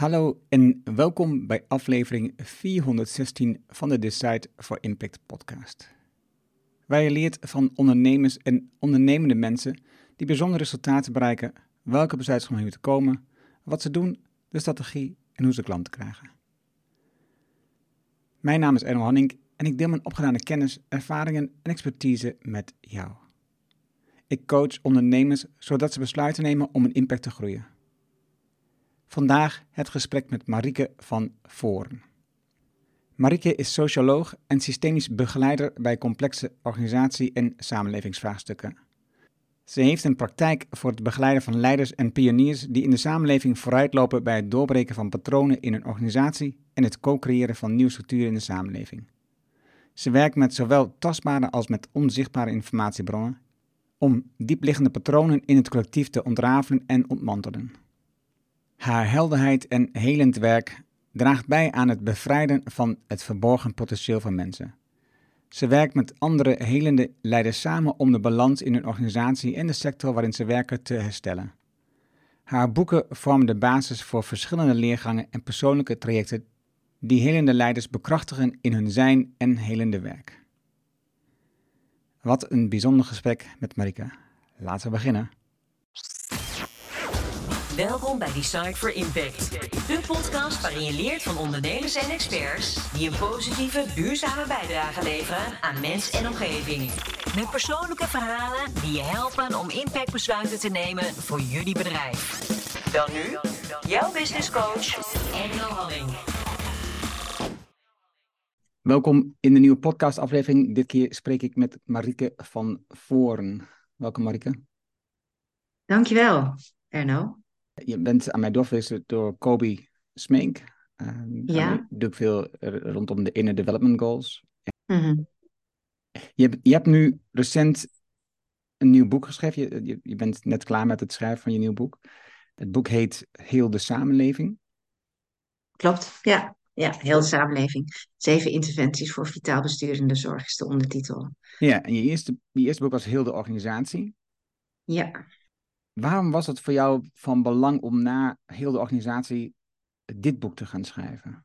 Hallo en welkom bij aflevering 416 van de Decide for Impact podcast. Waar je leert van ondernemers en ondernemende mensen die bijzondere resultaten bereiken, welke besluiten moeten komen, wat ze doen, de strategie en hoe ze klanten krijgen. Mijn naam is Erno Hanning en ik deel mijn opgedane kennis, ervaringen en expertise met jou. Ik coach ondernemers zodat ze besluiten nemen om een impact te groeien. Vandaag het gesprek met Marike van Voren. Marike is socioloog en systemisch begeleider bij complexe organisatie- en samenlevingsvraagstukken. Ze heeft een praktijk voor het begeleiden van leiders en pioniers die in de samenleving vooruitlopen bij het doorbreken van patronen in een organisatie en het co-creëren van nieuwe structuren in de samenleving. Ze werkt met zowel tastbare als met onzichtbare informatiebronnen om diepliggende patronen in het collectief te ontrafelen en ontmantelen. Haar helderheid en helend werk draagt bij aan het bevrijden van het verborgen potentieel van mensen. Ze werkt met andere helende leiders samen om de balans in hun organisatie en de sector waarin ze werken te herstellen. Haar boeken vormen de basis voor verschillende leergangen en persoonlijke trajecten die helende leiders bekrachtigen in hun zijn en helende werk. Wat een bijzonder gesprek met Marika. Laten we beginnen. Welkom bij Decide for Impact. De podcast waarin je leert van ondernemers en experts die een positieve, duurzame bijdrage leveren aan mens en omgeving. Met persoonlijke verhalen die je helpen om impactbesluiten te nemen voor jullie bedrijf. Dan nu, jouw business coach, Engel Halling. Welkom in de nieuwe podcastaflevering. Dit keer spreek ik met Marike van Voren. Welkom Marike. Dankjewel, Erno. Je bent aan mij doorverwezen door Kobe Smink. Uh, Ja. Doe ik veel rondom de Inner Development Goals. Mhm. Je hebt, je hebt nu recent een nieuw boek geschreven. Je, je, je bent net klaar met het schrijven van je nieuw boek. Het boek heet Heel de Samenleving. Klopt, ja. Ja, heel de samenleving. Zeven interventies voor vitaal bestuur in de zorg is de ondertitel. Ja, en je eerste, je eerste boek was Heel de Organisatie. Ja. Waarom was het voor jou van belang om na heel de organisatie dit boek te gaan schrijven?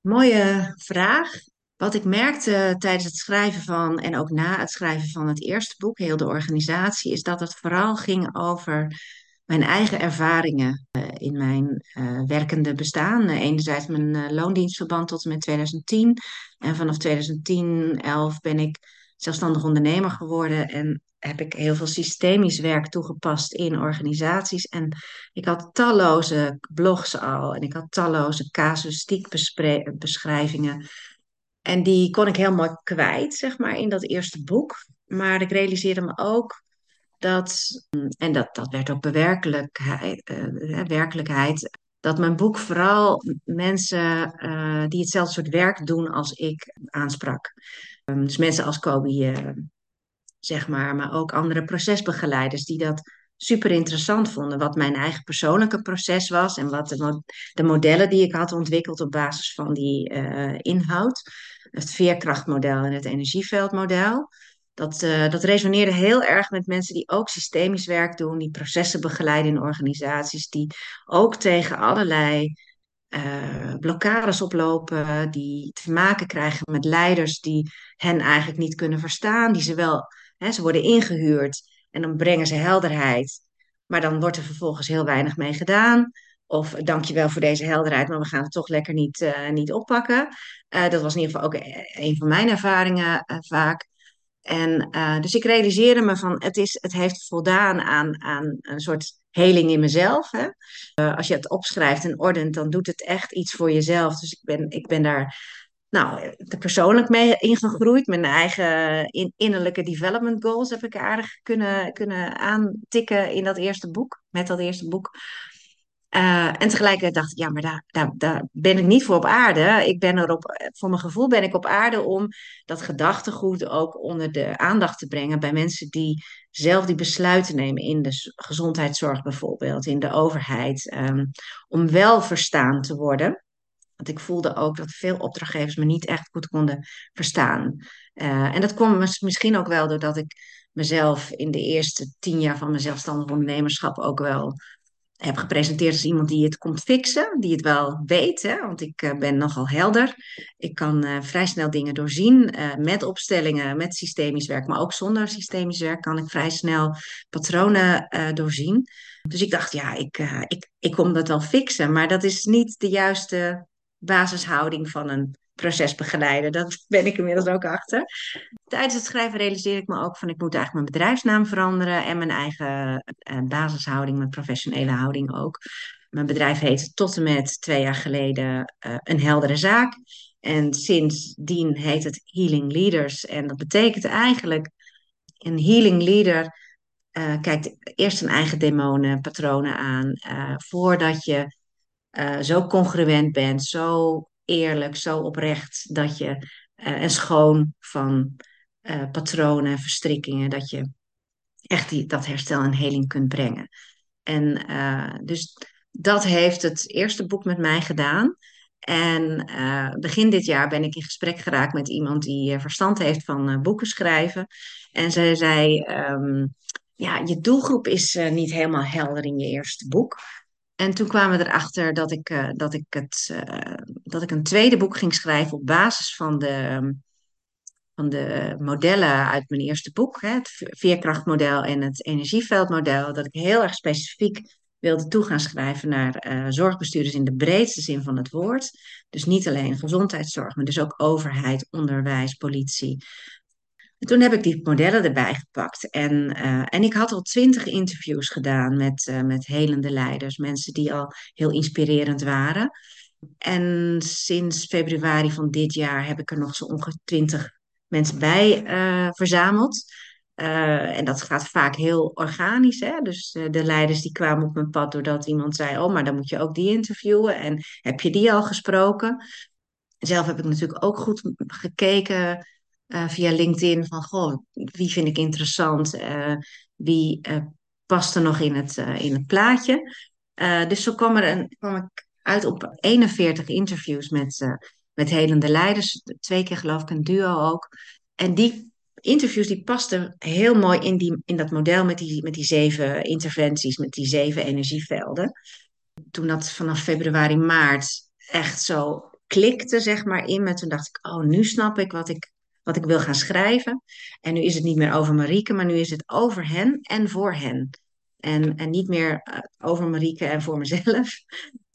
Mooie vraag. Wat ik merkte tijdens het schrijven van en ook na het schrijven van het eerste boek, heel de organisatie, is dat het vooral ging over mijn eigen ervaringen eh, in mijn eh, werkende bestaan. Eh, enerzijds mijn loondienstverband tot en met 2010. En vanaf 2010, 11 ben ik zelfstandig ondernemer geworden en heb ik heel veel systemisch werk toegepast in organisaties. En ik had talloze blogs al en ik had talloze casuïstiek beschrijvingen. En die kon ik heel mooi kwijt, zeg maar, in dat eerste boek. Maar ik realiseerde me ook dat, en dat, dat werd ook bewerkelijkheid, eh, werkelijkheid, dat mijn boek vooral mensen eh, die hetzelfde soort werk doen als ik aansprak. Um, dus mensen als Kobe, eh, zeg maar, maar ook andere procesbegeleiders die dat super interessant vonden. Wat mijn eigen persoonlijke proces was en wat de, mo- de modellen die ik had ontwikkeld op basis van die eh, inhoud. Het veerkrachtmodel en het energieveldmodel. Dat, eh, dat resoneerde heel erg met mensen die ook systemisch werk doen, die processen begeleiden in organisaties, die ook tegen allerlei eh, blokkades oplopen, die te maken krijgen met leiders die hen eigenlijk niet kunnen verstaan, die ze wel, ze worden ingehuurd en dan brengen ze helderheid, maar dan wordt er vervolgens heel weinig mee gedaan. Of dankjewel voor deze helderheid, maar we gaan het toch lekker niet, eh, niet oppakken. Eh, dat was in ieder geval ook e- een van mijn ervaringen eh, vaak. En dus ik realiseerde me van het, is, het heeft voldaan aan, aan een soort heling in mezelf. Hè? Als je het opschrijft en ordent, dan doet het echt iets voor jezelf. Dus ik ben, ik ben daar nou, te persoonlijk mee ingegroeid. Mijn eigen in, innerlijke development goals heb ik aardig kunnen, kunnen aantikken in dat eerste boek. Met dat eerste boek. Uh, en tegelijkertijd dacht ik, ja, maar daar, daar, daar ben ik niet voor op aarde. Ik ben erop, voor mijn gevoel ben ik op aarde om dat gedachtegoed ook onder de aandacht te brengen bij mensen die zelf die besluiten nemen in de gezondheidszorg bijvoorbeeld, in de overheid, um, om wel verstaan te worden. Want ik voelde ook dat veel opdrachtgevers me niet echt goed konden verstaan. Uh, en dat kwam misschien ook wel doordat ik mezelf in de eerste tien jaar van mijn zelfstandig ondernemerschap ook wel heb gepresenteerd als iemand die het komt fixen, die het wel weet, hè, want ik uh, ben nogal helder. Ik kan uh, vrij snel dingen doorzien met opstellingen, met systemisch werk, maar ook zonder systemisch werk kan ik vrij snel patronen doorzien. Dus ik dacht, ja, ik, ik, ik kom dat wel fixen, maar dat is niet de juiste basishouding van een procesbegeleider. Dat ben ik inmiddels ook achter. Tijdens het schrijven realiseer ik me ook van ik moet eigenlijk mijn bedrijfsnaam veranderen en mijn eigen uh, basishouding, mijn professionele houding ook. Mijn bedrijf heet tot en met twee jaar geleden uh, Een Heldere Zaak. En sindsdien heet het Healing Leaders. En dat betekent eigenlijk, een healing leader uh, kijkt eerst zijn eigen demonen, patronen aan, voordat je zo congruent bent, zo eerlijk, zo oprecht dat je uh, en schoon van uh, patronen, verstrikkingen, dat je echt die, dat herstel en heling kunt brengen. En dus dat heeft het eerste boek met mij gedaan. En begin dit jaar ben ik in gesprek geraakt met iemand die verstand heeft van boeken schrijven. En zij zei: um, Ja, je doelgroep is niet helemaal helder in je eerste boek. En toen kwamen we erachter dat ik, uh, dat, ik het, uh, dat ik een tweede boek ging schrijven op basis van de, van de modellen uit mijn eerste boek. Hè, het veerkrachtmodel en het energieveldmodel. Dat ik heel erg specifiek wilde toe gaan schrijven naar uh, zorgbestuurders in de breedste zin van het woord. Dus niet alleen gezondheidszorg, maar dus ook overheid, onderwijs, politie, toen heb ik die modellen erbij gepakt. En, uh, en ik had al twintig interviews gedaan met, uh, met helende leiders, mensen die al heel inspirerend waren. En sinds februari van dit jaar heb ik er nog zo ongeveer twintig mensen bij uh, verzameld. en dat gaat vaak heel organisch. Hè? Dus de leiders die kwamen op mijn pad doordat iemand zei: Oh, maar dan moet je ook die interviewen. En heb je die al gesproken? Zelf heb ik natuurlijk ook goed gekeken uh, via LinkedIn van goh, wie vind ik interessant, uh, wie uh, past er nog in het, in het plaatje. dus zo kwam, er een, kwam ik uit op 41 interviews met, met helende leiders, twee keer geloof ik een duo ook. En die interviews die pasten heel mooi in, die, in dat model met die, met die zeven interventies, met die zeven energievelden. Toen dat vanaf februari, maart echt zo klikte, zeg maar, in me, toen dacht ik, oh, nu snap ik wat ik wat ik wil gaan schrijven. En nu is het niet meer over Marieke, maar nu is het over hen en voor hen. En, en niet meer eh, over Marieke en voor mezelf.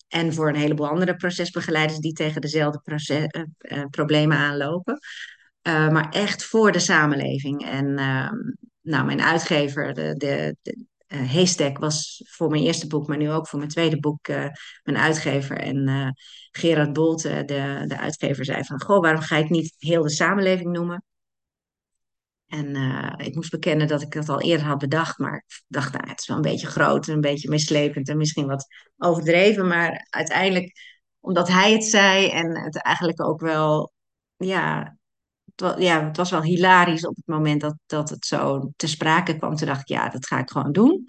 En voor een heleboel andere procesbegeleiders die tegen dezelfde proces, uh, uh, problemen aanlopen. maar echt voor de samenleving. En ehm, nou, mijn uitgever, de, de uh, was voor mijn eerste boek, maar nu ook voor mijn tweede boek uh, mijn uitgever. En uh, Gerard Bolte, de, de uitgever, zei van, goh, waarom ga je het niet heel de samenleving noemen? En ik moest bekennen dat ik dat al eerder had bedacht, maar ik dacht, nou, het is wel een beetje groot en een beetje mislepend en misschien wat overdreven. Maar uiteindelijk, omdat hij het zei en het eigenlijk ook wel, ja, ja, het was wel hilarisch op het moment dat, dat het zo te sprake kwam. Toen dacht ik, ja, dat ga ik gewoon doen.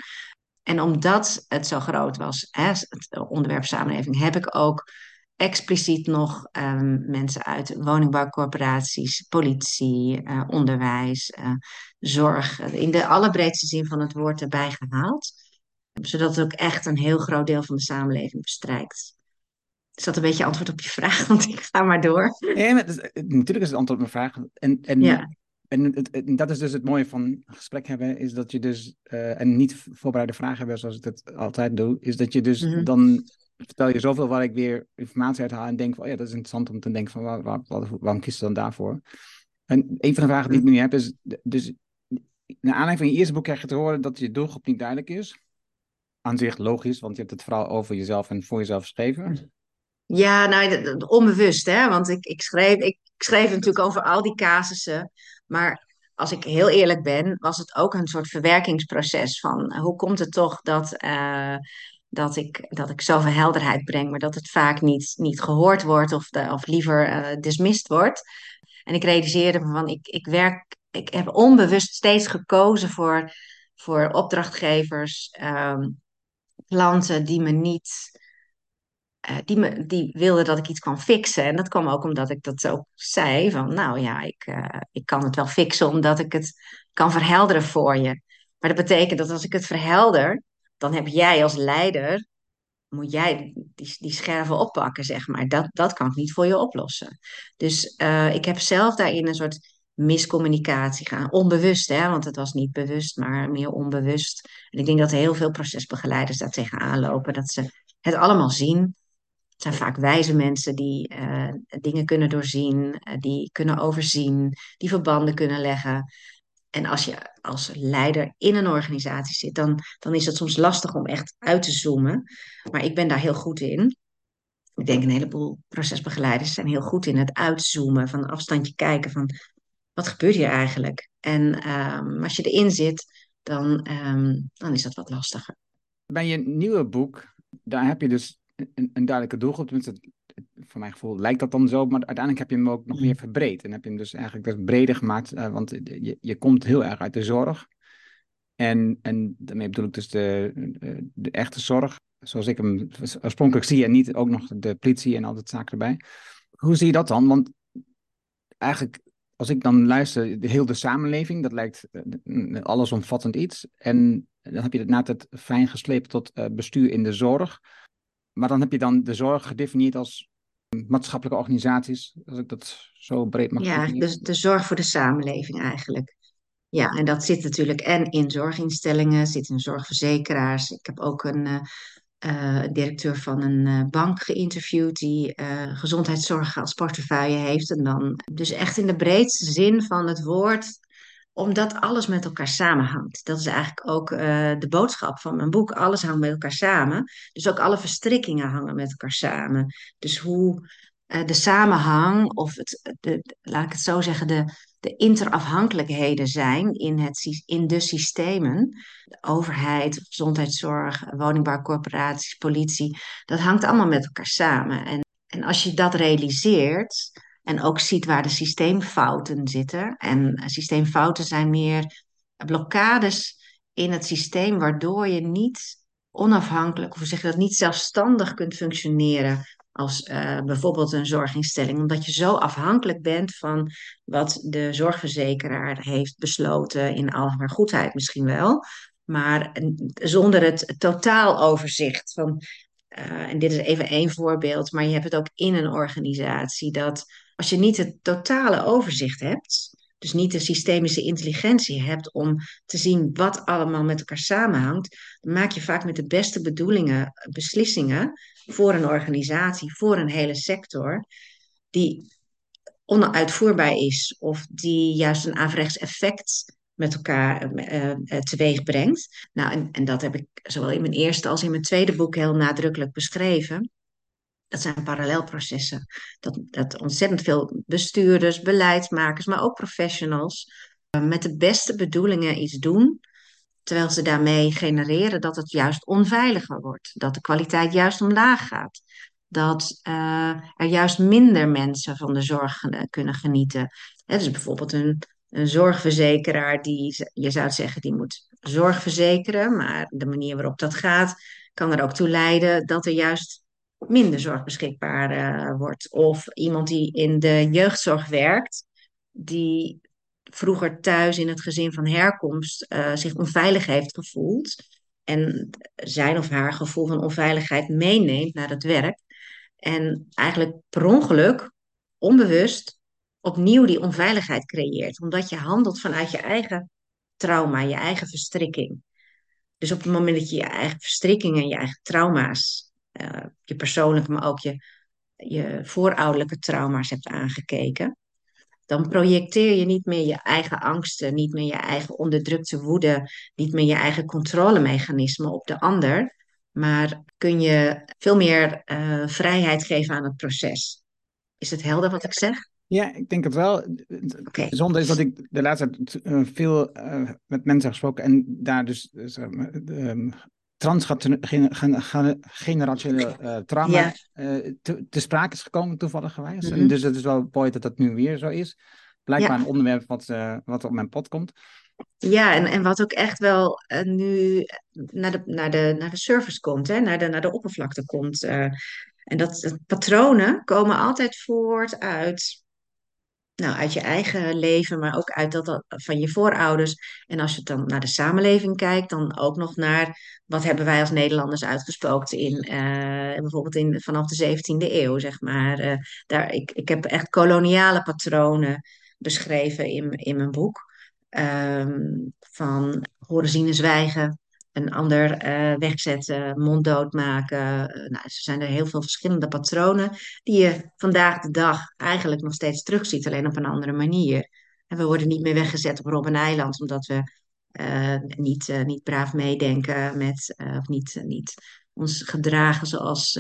En omdat het zo groot was, hè, het onderwerp samenleving, heb ik ook expliciet nog um, mensen uit woningbouwcorporaties, politie, uh, onderwijs, uh, zorg, in de allerbreedste zin van het woord erbij gehaald. Zodat het ook echt een heel groot deel van de samenleving bestrijkt. Is dat een beetje antwoord op je vraag? Want ik ga maar door. Ja, maar is, eh, natuurlijk is het antwoord op mijn vraag. En, en, ja. en, dat is dus het mooie van een gesprek hebben, is dat je dus, uh, en niet voorbereide vragen hebben zoals ik het altijd doe, is dat je dus mm-hmm. dan vertel je zoveel waar ik weer informatie uit haal en denk van, oh ja, dat is interessant om te denken van, waar, waar, waarom kies je dan daarvoor? En een van de vragen die ik nu heb is, dus naar aanleiding van je eerste boek krijg je te horen dat je doelgroep niet duidelijk is. Aan zich logisch, want je hebt het vooral over jezelf en voor jezelf geschreven. Ja, nou, onbewust, hè? Want ik, ik, schreef, ik, schreef natuurlijk over al die casussen. Maar als ik heel eerlijk ben, was het ook een soort verwerkingsproces van hoe komt het toch dat, uh, dat, ik, dat ik zoveel helderheid breng, maar dat het vaak niet, niet gehoord wordt of, de, of liever uh, dismissed wordt. En ik realiseerde me van, ik, ik werk, ik heb onbewust steeds gekozen voor, voor opdrachtgevers, um, klanten die me niet uh, die, die wilde dat ik iets kan fixen. En dat kwam ook omdat ik dat ook zei: van nou ja, ik, uh, ik kan het wel fixen omdat ik het kan verhelderen voor je. Maar dat betekent dat als ik het verhelder, dan heb jij als leider, moet jij die, die scherven oppakken, zeg maar. Dat, dat kan ik niet voor je oplossen. Dus uh, ik heb zelf daarin een soort miscommunicatie gaan. Onbewust, hè, want het was niet bewust, maar meer onbewust. En ik denk dat heel veel procesbegeleiders daar tegenaan lopen, dat ze het allemaal zien. Het zijn vaak wijze mensen die uh, dingen kunnen doorzien, uh, die kunnen overzien, die verbanden kunnen leggen. En als je als leider in een organisatie zit, dan, dan is het soms lastig om echt uit te zoomen. Maar ik ben daar heel goed in. Ik denk een heleboel procesbegeleiders zijn heel goed in het uitzoomen, van een afstandje kijken van wat gebeurt hier eigenlijk? En um, als je erin zit, dan, um, dan is dat wat lastiger. Bij je nieuwe boek, daar heb je dus een, een duidelijke doelgroep. Tenminste, voor mijn gevoel lijkt dat dan zo, maar uiteindelijk heb je hem ook nog meer verbreed. En heb je hem dus eigenlijk dus breder gemaakt, uh, want je, je komt heel erg uit de zorg. En, en daarmee bedoel ik dus de, de echte zorg, zoals ik hem oorspronkelijk zie, en niet ook nog de politie en al dat zaken erbij. Hoe zie je dat dan? Want eigenlijk, als ik dan luister, de, heel de samenleving, dat lijkt uh, allesomvattend iets. En dan heb je het net het fijn gesleept tot uh, bestuur in de zorg. Maar dan heb je dan de zorg gedefinieerd als maatschappelijke organisaties, als ik dat zo breed mag Ja, dus de zorg voor de samenleving eigenlijk. Ja, en dat zit natuurlijk en in zorginstellingen, zit in zorgverzekeraars. Ik heb ook een uh, directeur van een uh, bank geïnterviewd die gezondheidszorg als portefeuille heeft. En dan dus echt in de breedste zin van het woord omdat alles met elkaar samenhangt. Dat is eigenlijk ook uh, de boodschap van mijn boek. Alles hangt met elkaar samen. Dus ook alle verstrikkingen hangen met elkaar samen. Dus hoe uh, de samenhang, of het, de, laat ik het zo zeggen, de, de interafhankelijkheden zijn in, het, in de systemen. De overheid, gezondheidszorg, woningbouwcorporaties, politie. Dat hangt allemaal met elkaar samen. En, en als je dat realiseert en ook ziet waar de systeemfouten zitten. En systeemfouten zijn meer blokkades in het systeem, waardoor je niet onafhankelijk, of zeg je dat, niet zelfstandig kunt functioneren als uh, bijvoorbeeld een zorginstelling, omdat je zo afhankelijk bent van wat de zorgverzekeraar heeft besloten in al haar goedheid misschien wel, maar zonder het totaaloverzicht van, uh, en dit is even één voorbeeld, maar je hebt het ook in een organisatie dat als je niet het totale overzicht hebt, dus niet de systemische intelligentie hebt om te zien wat allemaal met elkaar samenhangt, dan maak je vaak met de beste bedoelingen beslissingen voor een organisatie, voor een hele sector, die onuitvoerbaar is of die juist een averechts effect met elkaar uh, uh, teweeg brengt. Nou, en, en dat heb ik zowel in mijn eerste als in mijn tweede boek heel nadrukkelijk beschreven. Dat zijn parallelprocessen. Dat, dat ontzettend veel bestuurders, beleidsmakers, maar ook professionals uh, met de beste bedoelingen iets doen, terwijl ze daarmee genereren dat het juist onveiliger wordt, dat de kwaliteit juist omlaag gaat, dat uh, er juist minder mensen van de zorg kunnen genieten. He, dus bijvoorbeeld een, een zorgverzekeraar die, je zou zeggen, die moet zorg verzekeren, maar de manier waarop dat gaat, kan er ook toe leiden dat er juist minder zorg beschikbaar uh, wordt. Of iemand die in de jeugdzorg werkt, die vroeger thuis in het gezin van herkomst uh, zich onveilig heeft gevoeld. En zijn of haar gevoel van onveiligheid meeneemt naar het werk. En eigenlijk per ongeluk, onbewust, opnieuw die onveiligheid creëert. Omdat je handelt vanuit je eigen trauma, je eigen verstrikking. Dus op het moment dat je je eigen verstrikkingen, je eigen trauma's uh, je persoonlijke, maar ook je, je voorouderlijke trauma's hebt aangekeken, dan projecteer je niet meer je eigen angsten, niet meer je eigen onderdrukte woede, niet meer je eigen controlemechanismen op de ander, maar kun je veel meer uh, vrijheid geven aan het proces. Is het helder wat ik zeg? Ja, ik denk het wel. Okay. Zonder is dat ik de laatste tijd uh, veel uh, met mensen heb gesproken en daar dus uh, transgenerationele uh, trauma ja. uh, te, te, sprake is gekomen toevallig gewijs. Mm -hmm. Dus het is wel mooi dat dat nu weer zo is. Blijkbaar ja. een onderwerp wat, uh, wat op mijn pad komt. Ja, en, en wat ook echt wel nu naar de, naar, de, naar de surface komt, hè? Naar, de, naar de oppervlakte komt. en dat, dat patronen komen altijd voort uit nou, uit je eigen leven, maar ook uit dat, van je voorouders. En als je dan naar de samenleving kijkt, dan ook nog naar wat hebben wij als Nederlanders uitgespookt in eh, bijvoorbeeld in, vanaf de 17e eeuw, zeg maar. Eh, daar, ik, ik heb echt koloniale patronen beschreven in, in mijn boek. Ehm, van horen zien en zwijgen, een ander eh, wegzetten, monddood maken. Eh, nou, er zijn er heel veel verschillende patronen die je vandaag de dag eigenlijk nog steeds terugziet, alleen op een andere manier. En we worden niet meer weggezet op Robben-eiland omdat we eh, niet, niet braaf meedenken met, of niet, niet ons gedragen zoals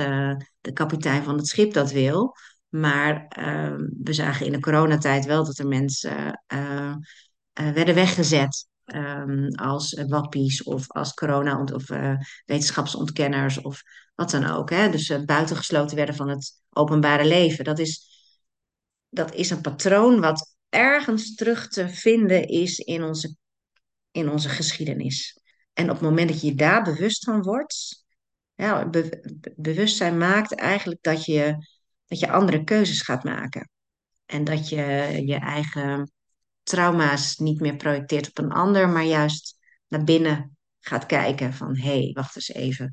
de kapitein van het schip dat wil. Maar eh, we zagen in de coronatijd wel dat er mensen werden weggezet. Ehm, als eh, wappies of als corona- of eh, wetenschapsontkenners of wat dan ook. Hè? Dus eh, buitengesloten werden van het openbare leven. Dat is, dat is een patroon wat ergens terug te vinden is in onze, in onze geschiedenis. En op het moment dat je daar bewust van wordt, ja, be- be- bewustzijn maakt eigenlijk dat je, dat je andere keuzes gaat maken. En dat je je eigen trauma's niet meer projecteert op een ander, maar juist naar binnen gaat kijken van hé, hey, wacht eens even.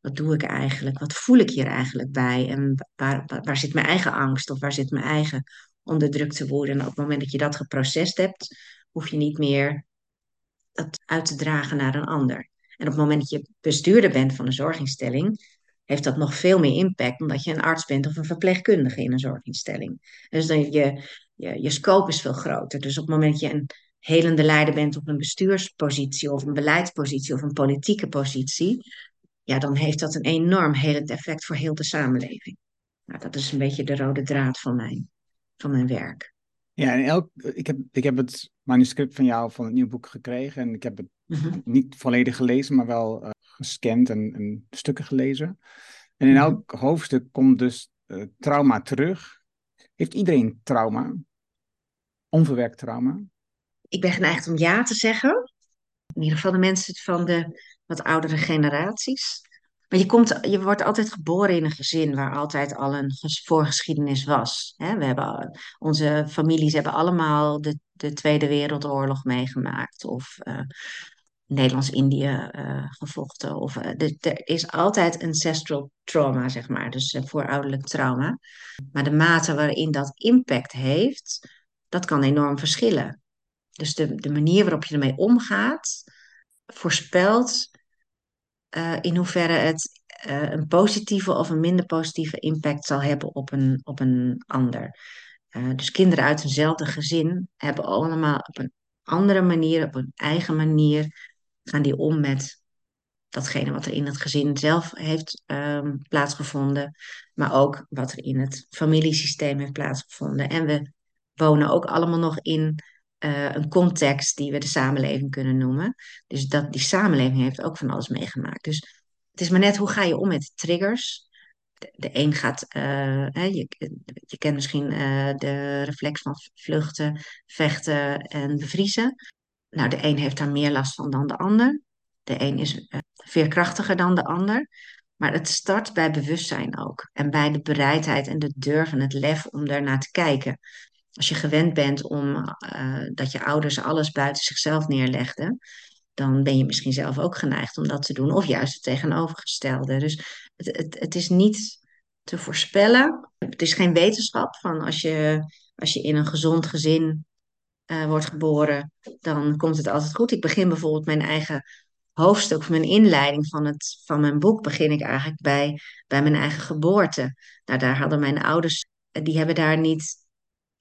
Wat doe ik eigenlijk? Wat voel ik hier eigenlijk bij? En waar, waar, zit mijn eigen angst of waar zit mijn eigen onderdrukte woede? En op het moment dat je dat geprocessed hebt, hoef je niet meer dat uit te dragen naar een ander. En op het moment dat je bestuurder bent van een zorginstelling, heeft dat nog veel meer impact dan dat je een arts bent of een verpleegkundige in een zorginstelling. Dus dan je, je, je scope is veel groter. Dus op het moment dat je een helende leider bent op een bestuurspositie of een beleidspositie of een politieke positie, ja, dan heeft dat een enorm helend effect voor heel de samenleving. Nou, dat is een beetje de rode draad van mijn, van mijn werk. Ja, en elk, ik, heb, ik heb het manuscript van jou van het nieuwe boek gekregen en ik heb het Mhm, niet volledig gelezen, maar wel eh, gescand en, en stukken gelezen. En in mhm. elk hoofdstuk komt dus eh, trauma terug. Heeft iedereen trauma? Onverwerkt trauma? Ik ben geneigd om ja te zeggen. In ieder geval de mensen van de wat oudere generaties. Maar je, komt, je wordt altijd geboren in een gezin waar altijd al een ges- voorgeschiedenis was. We hebben, onze families hebben allemaal de, de Tweede Wereldoorlog meegemaakt. Of eh, Nederlands-Indië eh, gevochten. Of, eh, er is altijd ancestral trauma, zeg maar. Dus voorouderlijk trauma. Maar de mate waarin dat impact heeft, dat kan enorm verschillen. Dus de, de manier waarop je ermee omgaat, voorspelt eh, in hoeverre het eh, een positieve of een minder positieve impact zal hebben op een, op een ander. Eh, dus kinderen uit eenzelfde gezin hebben allemaal op een andere manier, op een eigen manier, gaan die om met datgene wat er in het gezin zelf heeft ehm, plaatsgevonden, maar ook wat er in het familiesysteem heeft plaatsgevonden. En we wonen ook allemaal nog in eh, een context die we de samenleving kunnen noemen. Dus dat, die samenleving heeft ook van alles meegemaakt. Dus het is maar net hoe ga je om met triggers. De, een gaat, eh, je, je kent misschien eh, de reflex van vluchten, vechten en bevriezen. Nou, de een heeft daar meer last van dan de ander. De een is veerkrachtiger dan de ander. Maar het start bij bewustzijn ook. En bij de bereidheid en de durf en het lef om daarnaar te kijken. Als je gewend bent om eh, dat je ouders alles buiten zichzelf neerlegden, dan ben je misschien zelf ook geneigd om dat te doen. Of juist het tegenovergestelde. Dus het, het, het is niet te voorspellen. Het is geen wetenschap van als je, als je in een gezond gezin eh, wordt geboren, dan komt het altijd goed. Ik begin bijvoorbeeld mijn eigen hoofdstuk, of mijn inleiding van, het, van mijn boek, begin ik eigenlijk bij, bij mijn eigen geboorte. Nou, daar hadden mijn ouders, eh, die hebben daar niet,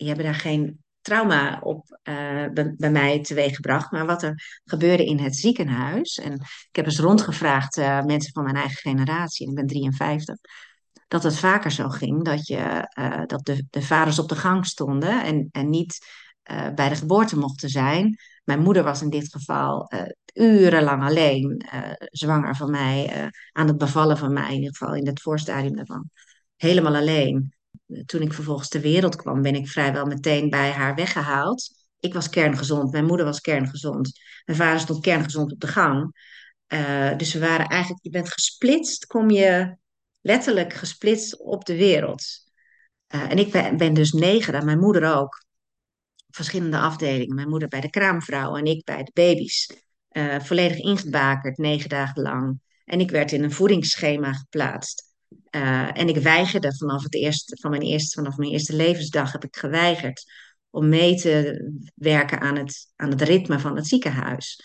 die hebben daar geen trauma op eh, bij, bij mij teweeggebracht. Maar wat er gebeurde in het ziekenhuis, en ik heb eens rondgevraagd, uh, mensen van mijn eigen generatie, en ik ben 53, dat het vaker zo ging, dat, je, uh, dat de, de vaders op de gang stonden en, en niet bij de geboorte mochten zijn. Mijn moeder was in dit geval urenlang alleen, zwanger van mij, aan het bevallen van mij, in ieder geval in het voorstadium daarvan. Helemaal alleen. Toen ik vervolgens ter wereld kwam, ben ik vrijwel meteen bij haar weggehaald. Ik was kerngezond, mijn moeder was kerngezond. Mijn vader stond kerngezond op de gang. dus we waren eigenlijk, je bent gesplitst, kom je letterlijk gesplitst op de wereld. en ik ben, dus negen, en mijn moeder ook. verschillende afdelingen. Mijn moeder bij de kraamvrouw en ik bij de baby's. Uh, volledig ingebakerd, negen dagen lang. En ik werd in een voedingsschema geplaatst. Uh, en ik weigerde vanaf, het eerste, van mijn eerste, vanaf mijn eerste levensdag heb ik geweigerd om mee te werken aan het, aan het ritme van het ziekenhuis.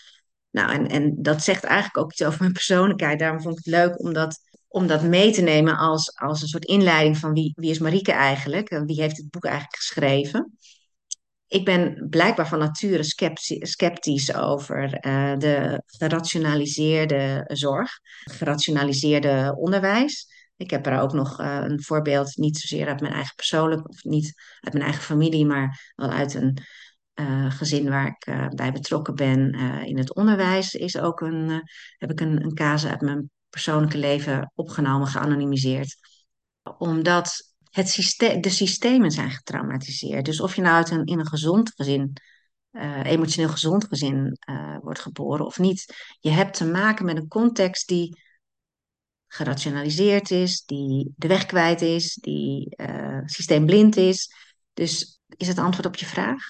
Nou, en, en dat zegt eigenlijk ook iets over mijn persoonlijkheid. Daarom vond ik het leuk om dat, om dat mee te nemen als, als een soort inleiding van wie, wie is Marieke eigenlijk? En wie heeft het boek eigenlijk geschreven? Ik ben blijkbaar van nature sceptisch over uh, de gerationaliseerde zorg, gerationaliseerde onderwijs. Ik heb er ook nog uh, een voorbeeld, niet zozeer uit mijn eigen persoonlijk, of niet uit mijn eigen familie, maar wel uit een uh, gezin waar ik uh, bij betrokken ben in het onderwijs. Is ook een, heb ik een, een casus uit mijn persoonlijke leven opgenomen, geanonimiseerd. Omdat het de systemen zijn getraumatiseerd. Dus of je nou uit een, in een gezond gezin, emotioneel gezond gezin wordt geboren of niet, je hebt te maken met een context die gerationaliseerd is, die de weg kwijt is, die uh, systeemblind is. Dus is het antwoord op je vraag?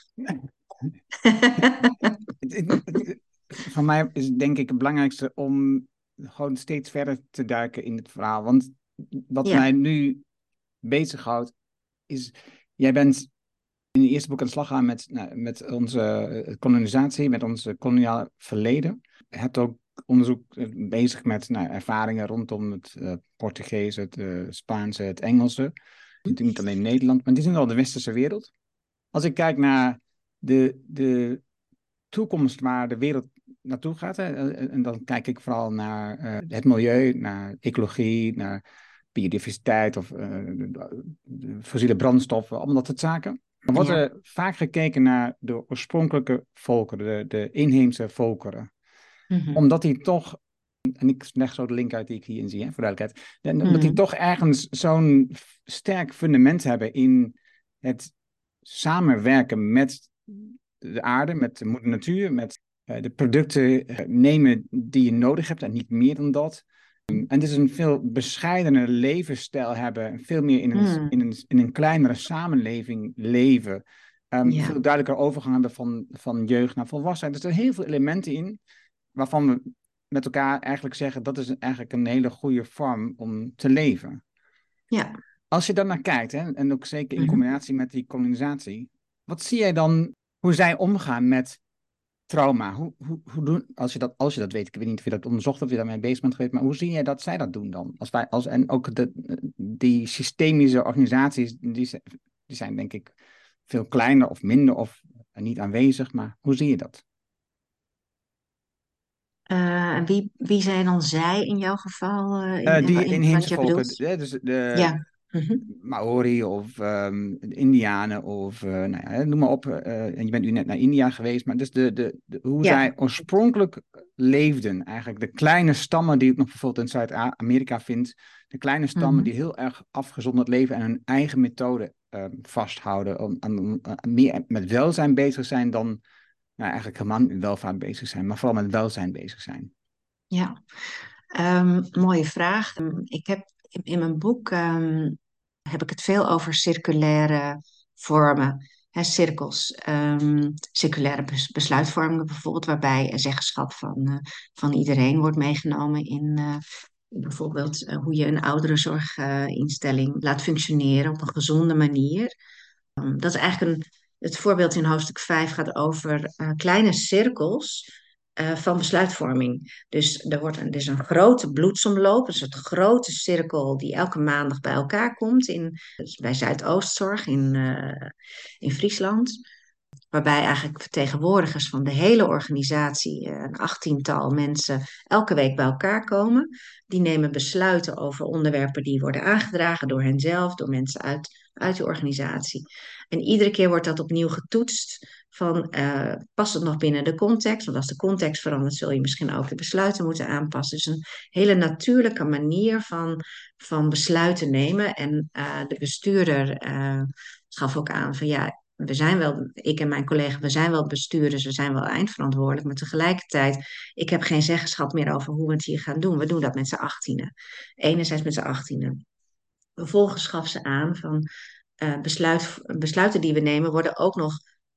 Van mij is denk ik het belangrijkste om gewoon steeds verder te duiken in het verhaal. Want wat mij nu bezighoudt, is jij bent in het eerste boek aan de slag gaan met, nou, met onze eh, kolonisatie, met ons koloniale verleden. Je hebt ook onderzoek eh, bezig met nou, ervaringen rondom het uh, Portugees, het uh, Spaanse, het Engelse. Natuurlijk niet alleen Nederland, maar die zijn al de westerse wereld. Als ik kijk naar de, de toekomst waar de wereld naartoe gaat, hè, en dan kijk ik vooral naar uh, het milieu, naar ecologie, naar biodiversiteit of fossiele brandstoffen, allemaal dat soort zaken. Dan wordt er vaak gekeken naar de oorspronkelijke volkeren, de, de inheemse volkeren. Mhm. Omdat hij toch, en ik leg zo de link uit die ik hierin zie, hè, voor duidelijkheid. Mm Omdat die toch ergens zo'n sterk fundament hebben in het samenwerken met de aarde, met de moeder natuur, met uh, de producten uh, nemen die je nodig hebt en niet meer dan dat. En dus een veel bescheidener levensstijl hebben, veel meer in een, mm. in een, in een kleinere samenleving leven. Um, ja. Veel duidelijker overgaan van, van jeugd naar volwassenheid. Dus er zijn heel veel elementen in waarvan we met elkaar eigenlijk zeggen dat is eigenlijk een hele goede vorm om te leven. Ja. Als je daar naar kijkt, hè, en ook zeker in mhm. combinatie met die kolonisatie, wat zie jij dan hoe zij omgaan met trauma? Hoe, hoe, hoe doen, als, je dat, als je dat weet, ik weet niet of je dat onderzocht of je daarmee bezig bent geweest, maar hoe zie jij dat zij dat doen dan? Als wij, als, en ook de, die systemische organisaties, die, die zijn denk ik veel kleiner of minder of niet aanwezig, maar hoe zie je dat? Uh, en wie, wie zijn dan zij in jouw geval? Uh, in, uh, die inheemse volken, dus de ja. Mm Maori of um, de Indianen of nou ja, noem maar op. en je bent nu net naar India geweest, maar dus de, de, de hoe ja. zij oorspronkelijk leefden, eigenlijk de kleine stammen die ik nog bijvoorbeeld in Zuid-Amerika vind, de kleine stammen mm -hmm. die heel erg afgezonderd leven en hun eigen methode ehm, vasthouden, om, om, meer met welzijn bezig zijn dan nou, eigenlijk helemaal met welvaart bezig zijn, maar vooral met welzijn bezig zijn? Ja, um, mooie vraag. Ik heb in mijn boek um, heb ik het veel over circulaire vormen, cirkels, um, circulaire besluitvormingen bijvoorbeeld, waarbij zeggenschap van, uh, van iedereen wordt meegenomen in uh, bijvoorbeeld uh, hoe je een ouderenzorginstelling laat functioneren op een gezonde manier. dat is eigenlijk een het voorbeeld in hoofdstuk 5 gaat over uh, kleine cirkels uh, van besluitvorming. Dus er, wordt een, een grote bloedsomloop, een soort grote cirkel die elke maandag bij elkaar komt in, dus bij Zuidoostzorg in, uh, in Friesland. Waarbij eigenlijk vertegenwoordigers van de hele organisatie, een achttiental mensen, elke week bij elkaar komen. Die nemen besluiten over onderwerpen die worden aangedragen door henzelf, door mensen uit uit de organisatie. En iedere keer wordt dat opnieuw getoetst van uh, past het nog binnen de context? Want als de context verandert, zul je misschien ook de besluiten moeten aanpassen. Dus een hele natuurlijke manier van, van besluiten nemen. En uh, de bestuurder uh, gaf ook aan van ja, we zijn wel, ik en mijn collega, we zijn wel bestuurders, we zijn wel eindverantwoordelijk, maar tegelijkertijd, ik heb geen zeggenschap meer over hoe we het hier gaan doen. We doen dat met z'n achttienen. Enerzijds met z'n achttienen. Vervolgens gaf ze aan van besluit, besluiten die we nemen worden ook nog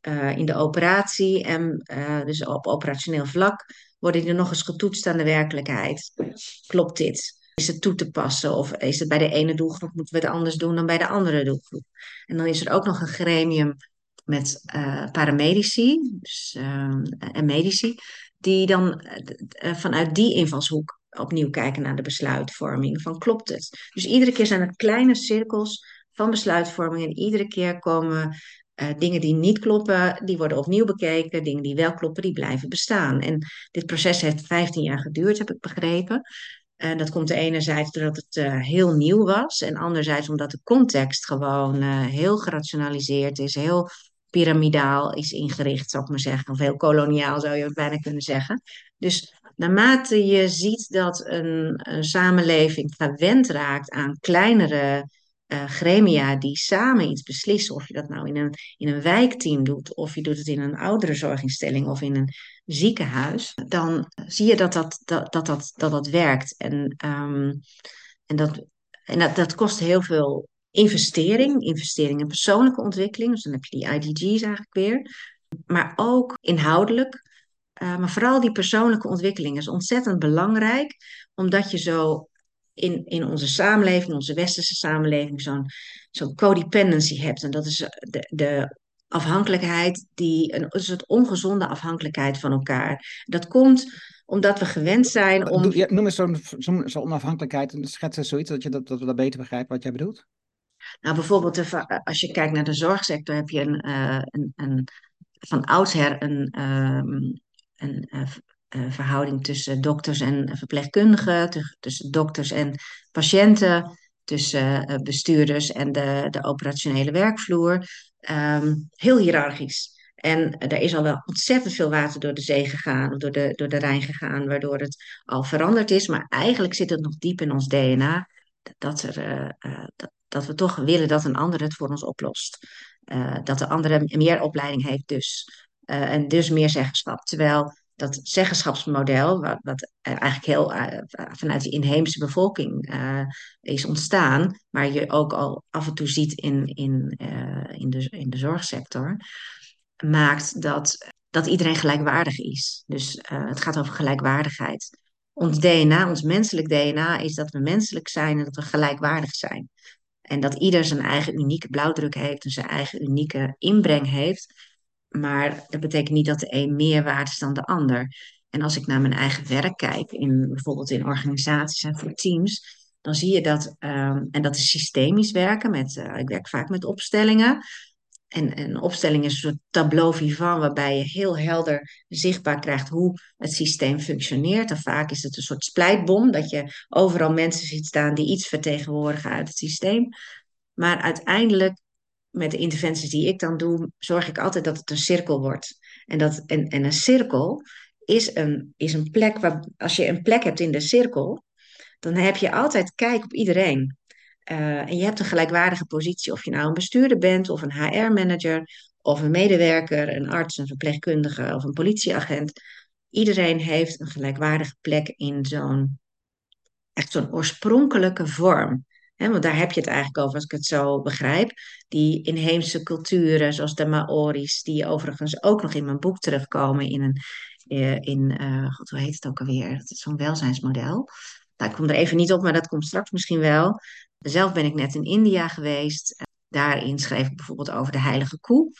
uh, in de operatie en uh, dus op operationeel vlak worden die nog eens getoetst aan de werkelijkheid. Klopt dit? Is het toe te passen of is het bij de ene doelgroep moeten we het anders doen dan bij de andere doelgroep? En dan is er ook nog een gremium met paramedici dus, en medici, die dan vanuit die invalshoek opnieuw kijken naar de besluitvorming. Van klopt het? Dus iedere keer zijn er kleine cirkels besluitvorming en iedere keer komen uh, dingen die niet kloppen, die worden opnieuw bekeken. Dingen die wel kloppen, die blijven bestaan. En dit proces heeft 15 jaar geduurd, heb ik begrepen. En dat komt enerzijds doordat het uh, heel nieuw was. En anderzijds omdat de context gewoon uh, heel gerationaliseerd is. Heel piramidaal is ingericht, zou ik maar zeggen. Of heel koloniaal zou je het bijna kunnen zeggen. Dus naarmate je ziet dat een, een samenleving gewend raakt aan kleinere uh, gremia die samen iets beslissen, of je dat nou in een, in een wijkteam doet, of je doet het in een ouderenzorginstelling of in een ziekenhuis, dan zie je dat dat, dat, dat, dat, dat, werkt. En, um, en, dat, en dat, dat kost heel veel investering, investering in persoonlijke ontwikkeling, dus dan heb je die IDG's eigenlijk weer, maar ook inhoudelijk. Uh, maar vooral die persoonlijke ontwikkeling is ontzettend belangrijk, omdat je zo in, in onze samenleving, onze westerse samenleving, zo'n zo'n codependency hebt. En dat is de, de afhankelijkheid, die, een, het ongezonde afhankelijkheid van elkaar. Dat komt omdat we gewend zijn om. Ja, noem eens zo'n zo zo onafhankelijkheid en schets eens zoiets dat, je dat, dat we dat beter begrijpen wat jij bedoelt. Nou, bijvoorbeeld als je kijkt naar de zorgsector, heb je een, uh, een, een van oudsher een, um, een uh, verhouding tussen dokters en verpleegkundigen, tussen dokters en patiënten, tussen uh, bestuurders en de, de operationele werkvloer. Um, heel hiërarchisch. En er is al wel ontzettend veel water door de zee gegaan, door de, door de Rijn gegaan, waardoor het al veranderd is. Maar eigenlijk zit het nog diep in ons DNA dat, er, dat, dat, we toch willen dat een ander het voor ons oplost. dat de andere meer opleiding heeft dus. en dus meer zeggenschap. Terwijl dat zeggenschapsmodel, wat, wat eigenlijk heel uh, vanuit de inheemse bevolking uh, is ontstaan, maar je ook al af en toe ziet in, in, uh, in, de, in de zorgsector, maakt dat, dat iedereen gelijkwaardig is. Dus het gaat over gelijkwaardigheid. Ons DNA, ons menselijk DNA, is dat we menselijk zijn en dat we gelijkwaardig zijn. En dat ieder zijn eigen unieke blauwdruk heeft en zijn eigen unieke inbreng heeft. Maar dat betekent niet dat de een meer waard is dan de ander. En als ik naar mijn eigen werk kijk, in, bijvoorbeeld in organisaties en voor teams, dan zie je dat, um, en dat is systemisch werken, met, uh, ik werk vaak met opstellingen. En een opstelling is een soort tableau vivant waarbij je heel helder zichtbaar krijgt hoe het systeem functioneert. En vaak is het een soort splijtbom, dat je overal mensen ziet staan die iets vertegenwoordigen uit het systeem. Maar uiteindelijk met de interventies die ik dan doe, zorg ik altijd dat het een cirkel wordt. En, dat, en, en een cirkel is een, is een plek waar, als je een plek hebt in de cirkel, dan heb je altijd kijk op iedereen. Uh, en je hebt een gelijkwaardige positie, of je nou een bestuurder bent, of een HR-manager, of een medewerker, een arts, een verpleegkundige of een politieagent. Iedereen heeft een gelijkwaardige plek in zo'n echt zo'n oorspronkelijke vorm want daar heb je het eigenlijk over, als ik het zo begrijp. Die inheemse culturen, zoals de Maori's, die overigens ook nog in mijn boek terugkomen in een, eh, in, uh, God, hoe heet het ook alweer? Zo'n welzijnsmodel. Nou, ik kom er even niet op, maar dat komt straks misschien wel. Zelf ben ik net in India geweest. Daarin schreef ik bijvoorbeeld over de heilige koe.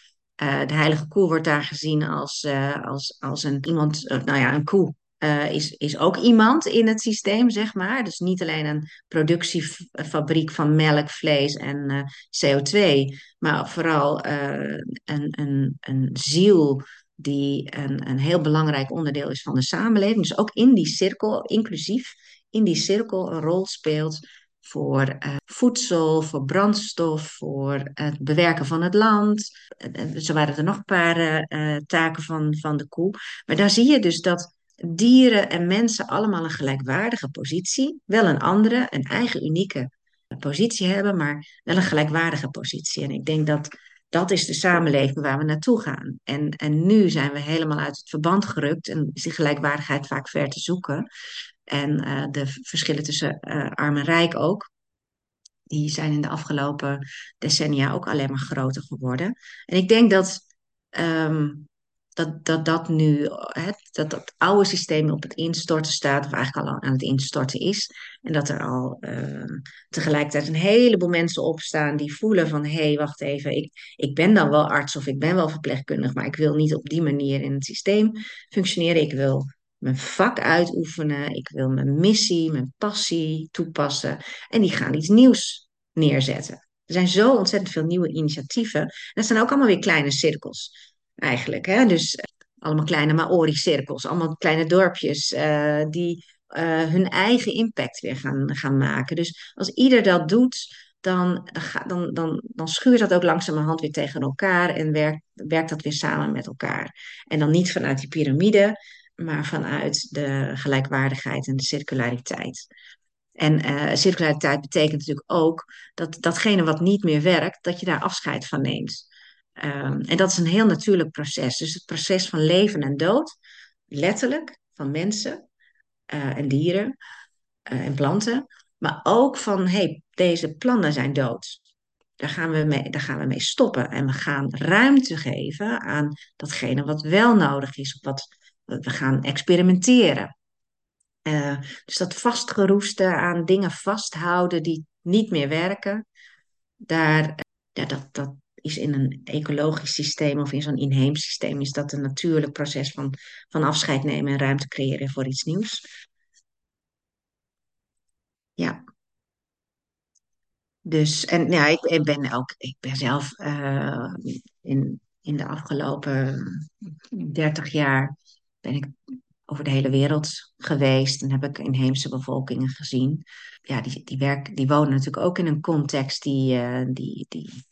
De heilige koe wordt daar gezien als, als, als een iemand, nou ja, een koe uh, is, is ook iemand in het systeem, zeg maar. Dus niet alleen een productiefabriek van melk, vlees en uh, CO2, maar vooral uh, een, een, een ziel die een, een heel belangrijk onderdeel is van de samenleving. Dus ook in die cirkel, inclusief in die cirkel, een rol speelt voor voedsel, voor brandstof, voor het bewerken van het land. Zo waren er nog een paar taken van, van de koe. Maar daar zie je dus dat dieren en mensen allemaal een gelijkwaardige positie. Wel een andere, een eigen unieke positie hebben, maar wel een gelijkwaardige positie. En ik denk dat dat is de samenleving waar we naartoe gaan. En, en nu zijn we helemaal uit het verband gerukt en is die gelijkwaardigheid vaak ver te zoeken. En uh, de verschillen tussen uh, arm en rijk ook. Die zijn in de afgelopen decennia ook alleen maar groter geworden. En ik denk dat ehm, dat, dat dat nu, hè, dat dat oude systeem op het instorten staat, of eigenlijk al aan het instorten is. En dat er al eh, tegelijkertijd een heleboel mensen opstaan die voelen van, hé, hey, wacht even, ik, ik ben dan wel arts of ik ben wel verpleegkundig, maar ik wil niet op die manier in het systeem functioneren. Ik wil mijn vak uitoefenen, ik wil mijn missie, mijn passie toepassen. En die gaan iets nieuws neerzetten. Er zijn zo ontzettend veel nieuwe initiatieven. En dat zijn ook allemaal weer kleine cirkels eigenlijk. Hè? Dus eh, allemaal kleine Maori-cirkels, allemaal kleine dorpjes uh, die uh, hun eigen impact weer gaan, gaan maken. Dus als ieder dat doet, dan, dan, dan, dan schuurt dat ook langzamerhand weer tegen elkaar en werkt, werkt dat weer samen met elkaar. En dan niet vanuit die piramide, maar vanuit de gelijkwaardigheid en de circulariteit. En uh, circulariteit betekent natuurlijk ook dat datgene wat niet meer werkt, dat je daar afscheid van neemt. Um, en dat is een heel natuurlijk proces. Dus het proces van leven en dood, letterlijk, van mensen uh, en dieren uh, en planten. Maar ook van, hey, deze planten zijn dood. Daar gaan, we mee, daar gaan we mee stoppen. En we gaan ruimte geven aan datgene wat wel nodig is. Wat we gaan experimenteren. Uh, dus dat vastgeroeste aan dingen vasthouden die niet meer werken. Daar, ja, dat, dat, is in een ecologisch systeem of in zo'n inheems systeem, is dat een natuurlijk proces van, van afscheid nemen en ruimte creëren voor iets nieuws. Ja. Dus, en ja, ik, ik ben ook, ik ben zelf uh, in, in de afgelopen 30 jaar ben ik over de hele wereld geweest en heb ik inheemse bevolkingen gezien. Ja, die, die, werk, die wonen natuurlijk ook in een context die, uh, die, die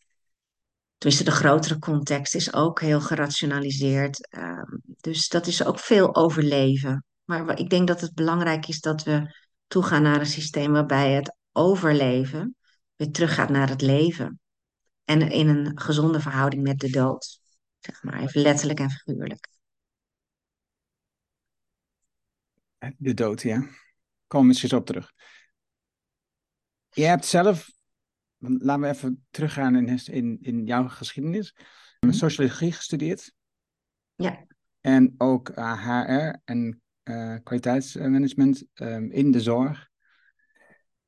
Tenminste, de grotere context is ook heel gerationaliseerd. Ehm, dus dat is ook veel overleven. Maar ik denk dat het belangrijk is dat we toegaan naar een systeem waarbij het overleven weer teruggaat naar het leven. En in een gezonde verhouding met de dood. Zeg maar, even letterlijk en figuurlijk. De dood, ja. Kom eens op terug. Je hebt zelf laten we even teruggaan in, in, in jouw geschiedenis. Mm Sociologie gestudeerd. Ja. En ook HR en uh, kwaliteitsmanagement um, in de zorg.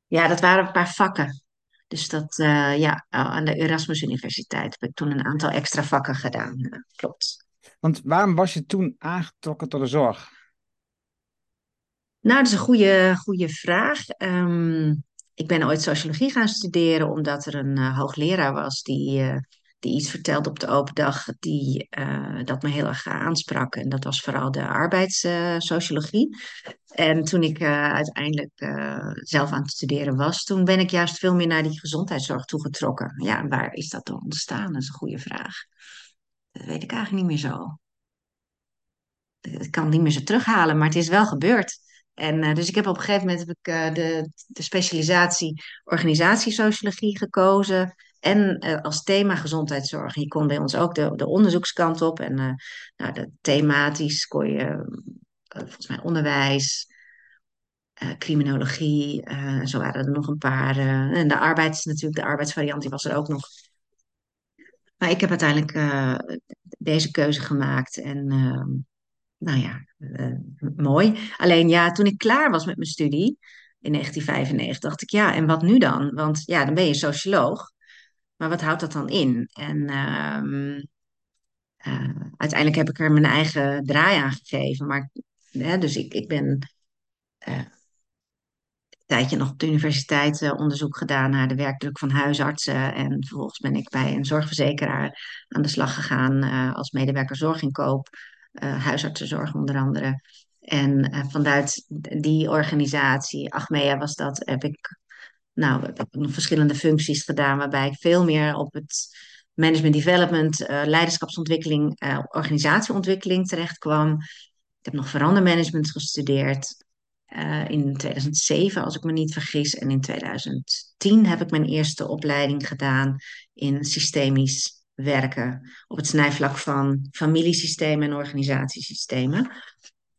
Ja, dat waren een paar vakken. Dus dat, uh, ja, aan de Erasmus Universiteit heb ik toen een aantal extra vakken gedaan. Klopt. Want waarom was je toen aangetrokken tot de zorg? Nou, dat is een goede, goede vraag. Um, ik ben ooit sociologie gaan studeren omdat er een uh, hoogleraar was die, uh, die iets vertelde op de open dag die uh, dat me heel erg aansprak. En dat was vooral de arbeidssociologie. en toen ik uiteindelijk zelf aan het studeren was, toen ben ik juist veel meer naar die gezondheidszorg toegetrokken. Ja, waar is dat dan ontstaan? Dat is een goede vraag. Dat weet ik eigenlijk niet meer zo. Ik kan het niet meer zo terughalen, maar het is wel gebeurd. En uh, dus ik heb op een gegeven moment heb ik, uh, de, de specialisatie organisatiesociologie gekozen. En uh, als thema gezondheidszorg. Je kon bij ons ook de, de onderzoekskant op. En nou, thematisch kon je volgens mij onderwijs, criminologie. zo waren er nog een paar. en de arbeids, natuurlijk, de arbeidsvariant, die was er ook nog. Maar ik heb uiteindelijk deze keuze gemaakt. En ehm, nou ja, uh, mooi. Alleen ja, toen ik klaar was met mijn studie in 1995, dacht ik ja, en wat nu dan? Want ja, dan ben je socioloog. Maar wat houdt dat dan in? En uh, uh, uiteindelijk heb ik er mijn eigen draai aan gegeven. Maar, dus ik, ik ben eh, een tijdje nog op de universiteit onderzoek gedaan naar de werkdruk van huisartsen. En vervolgens ben ik bij een zorgverzekeraar aan de slag gegaan als medewerker zorginkoop huisartsenzorg onder andere. En uh, vanuit die organisatie, Achmea was dat, heb ik, nou, heb verschillende functies gedaan waarbij ik veel meer op het management development, uh, leiderschapsontwikkeling, organisatieontwikkeling terecht kwam. Ik heb nog verandermanagement gestudeerd. in 2007, als ik me niet vergis. En in 2010 heb ik mijn eerste opleiding gedaan in systemisch werken op het snijvlak van familiesystemen en organisatiesystemen.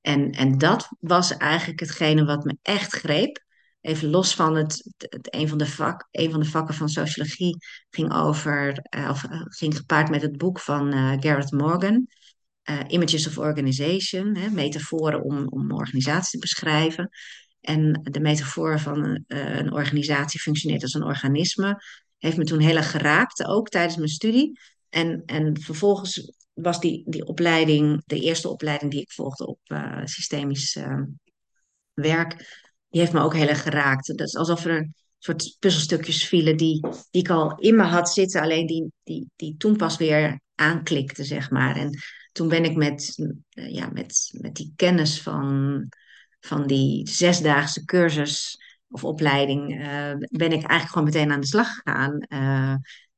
En, en dat was eigenlijk hetgene wat me echt greep. even los van het, een, van de vak, een van de vakken van sociologie ging over, uh, of ging gepaard met het boek van uh, Garrett Morgan, Images of Organization, hè, metaforen om, om organisatie te beschrijven. En de metafoor van een organisatie functioneert als een organisme, heeft me toen heel erg geraakt, ook tijdens mijn studie. En, en vervolgens was die, die opleiding, de eerste opleiding die ik volgde op uh, systemisch uh, werk, die heeft me ook heel erg geraakt. Dat is alsof er een soort puzzelstukjes vielen die, die ik al in me had zitten, alleen die, die, die toen pas weer aanklikte, zeg maar. En toen ben ik met, uh, ja, met, met die kennis van, van die zesdaagse cursus of opleiding, ben ik eigenlijk gewoon meteen aan de slag gegaan.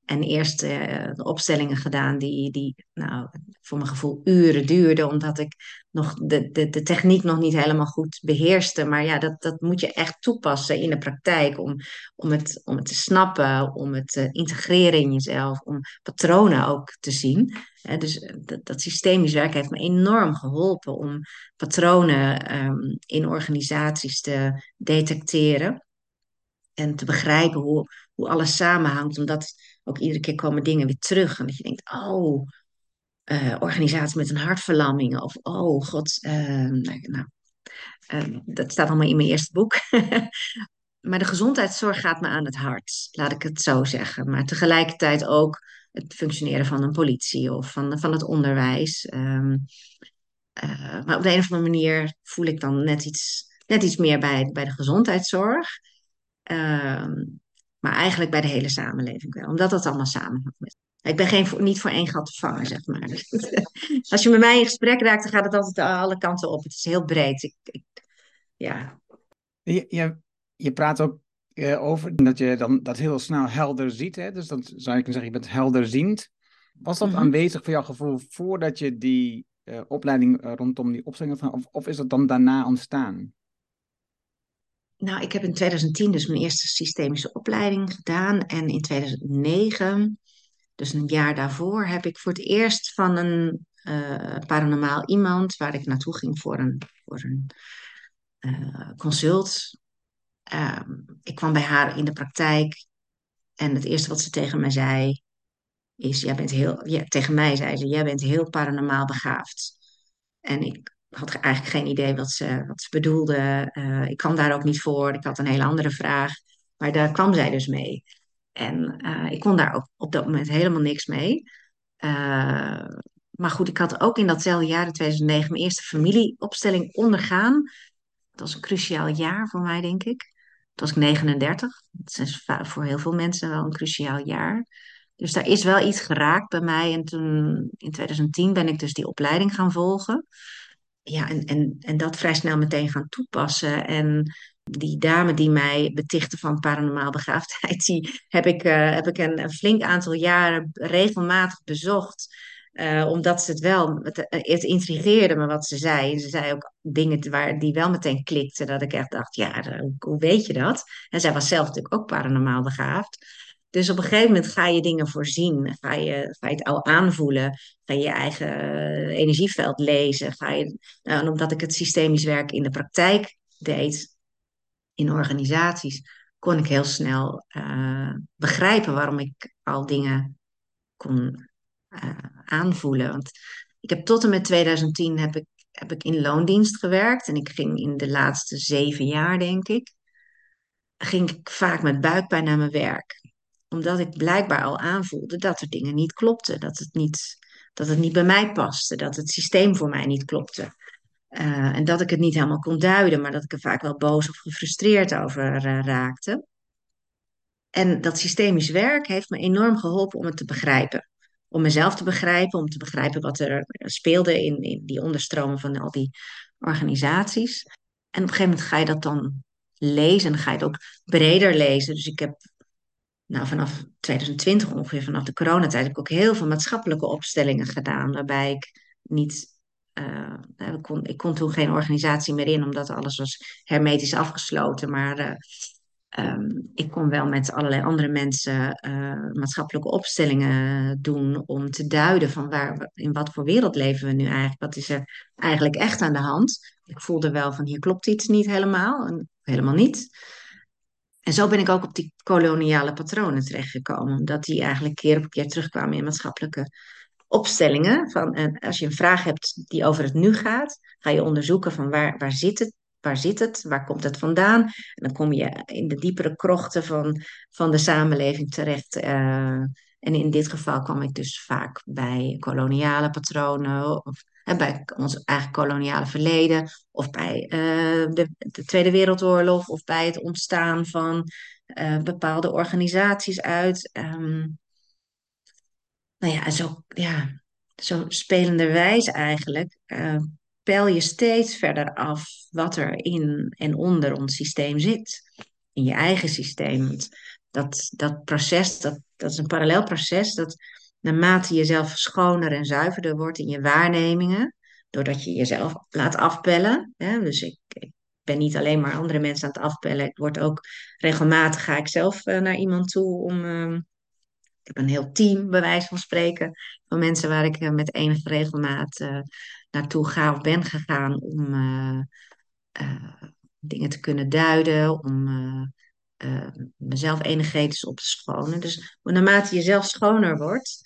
En eerst uh, de opstellingen gedaan die, die nou, voor mijn gevoel uren duurden, omdat ik nog de, de, de techniek nog niet helemaal goed beheerste. Maar ja, dat, dat moet je echt toepassen in de praktijk om, om, het, om het te snappen, om het te integreren in jezelf, om patronen ook te zien. dus eh, dat, systemisch werk heeft me enorm geholpen om patronen um, in organisaties te detecteren en te begrijpen hoe, hoe alles samenhangt. Omdat ook iedere keer komen dingen weer terug. En dat je denkt, oh, uh, organisatie met een hartverlamming. Of, oh, god, uh, nou, uh, dat staat allemaal in mijn eerste boek. maar de gezondheidszorg gaat me aan het hart, laat ik het zo zeggen. Maar tegelijkertijd ook het functioneren van een politie of van, van het onderwijs. Um, maar op de een of andere manier voel ik dan net iets, net iets meer bij, bij de gezondheidszorg. Maar eigenlijk bij de hele samenleving wel, omdat dat allemaal samenhangt met. Ik ben geen, niet voor één gat te vangen, zeg maar. als je met mij in gesprek raakt, dan gaat het altijd alle kanten op. Het is heel breed. Ik, ik, ja. Je, je, je praat ook uh, over dat je dan dat heel snel helder ziet. Hè? Dus dan zou je kunnen zeggen, je bent helderziend. Was dat mm -hmm. aanwezig voor jouw gevoel voordat je die uh, opleiding uh, rondom die opstelling had of, of is dat dan daarna ontstaan? Nou, ik heb in 2010 dus mijn eerste systemische opleiding gedaan. En in 2009, dus een jaar daarvoor, heb ik voor het eerst van een uh, paranormaal iemand, waar ik naartoe ging voor een, voor een uh, consult. Uh, ik kwam bij haar in de praktijk. En het eerste wat ze tegen mij zei, is: Jij bent heel, ja, tegen mij zei ze: Jij bent heel paranormaal begaafd. En ik had eigenlijk geen idee wat ze, wat ze bedoelde. Uh, ik kwam daar ook niet voor. Ik had een hele andere vraag. Maar daar kwam zij dus mee. En uh, ik kon daar ook op dat moment helemaal niks mee. Uh, maar goed, ik had ook in datzelfde jaar, in 2009, mijn eerste familieopstelling ondergaan. Dat was een cruciaal jaar voor mij, denk ik. Toen was ik 39. Dat is voor heel veel mensen wel een cruciaal jaar. Dus daar is wel iets geraakt bij mij. En toen, in 2010, ben ik dus die opleiding gaan volgen ja, en, en, en dat vrij snel meteen gaan toepassen. En die dame die mij betichtte van paranormaal begaafdheid, die heb ik, uh, heb ik een, flink aantal jaren regelmatig bezocht. Uh, omdat ze het wel, het, het, intrigeerde me wat ze zei. En ze zei ook dingen waar, die wel meteen klikten. Dat ik echt dacht, ja, hoe weet je dat? En zij was zelf natuurlijk ook paranormaal begaafd. Dus op een gegeven moment ga je dingen voorzien. Ga je, ga het al aanvoelen. Ga je je eigen uh, energieveld lezen. Ga je, nou, en omdat ik het systemisch werk in de praktijk deed, in organisaties, kon ik heel snel uh, begrijpen waarom ik al dingen kon uh, aanvoelen. Want ik heb tot en met 2010 heb ik, heb ik in loondienst gewerkt. En ik ging in de laatste zeven jaar, denk ik, ging ik vaak met buikpijn naar mijn werk omdat ik blijkbaar al aanvoelde dat er dingen niet klopten. Dat het niet, dat het niet bij mij paste. Dat het systeem voor mij niet klopte. Uh, en dat ik het niet helemaal kon duiden, maar dat ik er vaak wel boos of gefrustreerd over uh, raakte. En dat systemisch werk heeft me enorm geholpen om het te begrijpen. Om mezelf te begrijpen, om te begrijpen wat er speelde in, in die onderstromen van al die organisaties. En op een gegeven moment ga je dat dan lezen en ga je het ook breder lezen. Dus ik heb nou, vanaf 2020 ongeveer, vanaf de coronatijd, heb ik ook heel veel maatschappelijke opstellingen gedaan. Waarbij ik niet. Uh, ik, kon, ik kon toen geen organisatie meer in, omdat alles was hermetisch afgesloten. Maar uh, um, ik kon wel met allerlei andere mensen uh, maatschappelijke opstellingen doen om te duiden van waar, in wat voor wereld leven we nu eigenlijk. Wat is er eigenlijk echt aan de hand? Ik voelde wel van hier klopt iets niet helemaal, helemaal niet. En zo ben ik ook op die koloniale patronen terechtgekomen, omdat die eigenlijk keer op keer terugkwamen in maatschappelijke opstellingen. Van, en als je een vraag hebt die over het nu gaat, ga je onderzoeken van waar, waar zit het, waar zit het, waar komt het vandaan. En dan kom je in de diepere krochten van, van de samenleving terecht. Uh, en in dit geval kwam ik dus vaak bij koloniale patronen, of bij ons eigen koloniale verleden, of bij uh, de, de, Tweede Wereldoorlog, of bij het ontstaan van uh, bepaalde organisaties uit. Um, nou ja, zo, ja, zo spelenderwijs eigenlijk, uh, peil je steeds verder af wat er in en onder ons systeem zit. In je eigen systeem. Dat, dat proces, dat, dat is een parallel proces, dat naarmate je zelf schoner en zuiverder wordt in je waarnemingen, doordat je jezelf laat afpellen. Hè? Dus ik, ik ben niet alleen maar andere mensen aan het afpellen. Ik word ook regelmatig ga ik zelf uh, naar iemand toe om. Uh, ik heb een heel team, bij wijze van spreken, van mensen waar ik uh, met enige regelmaat naartoe ga of ben gegaan om dingen te kunnen duiden, om mezelf energetisch op te schonen. Dus naarmate je zelf schoner wordt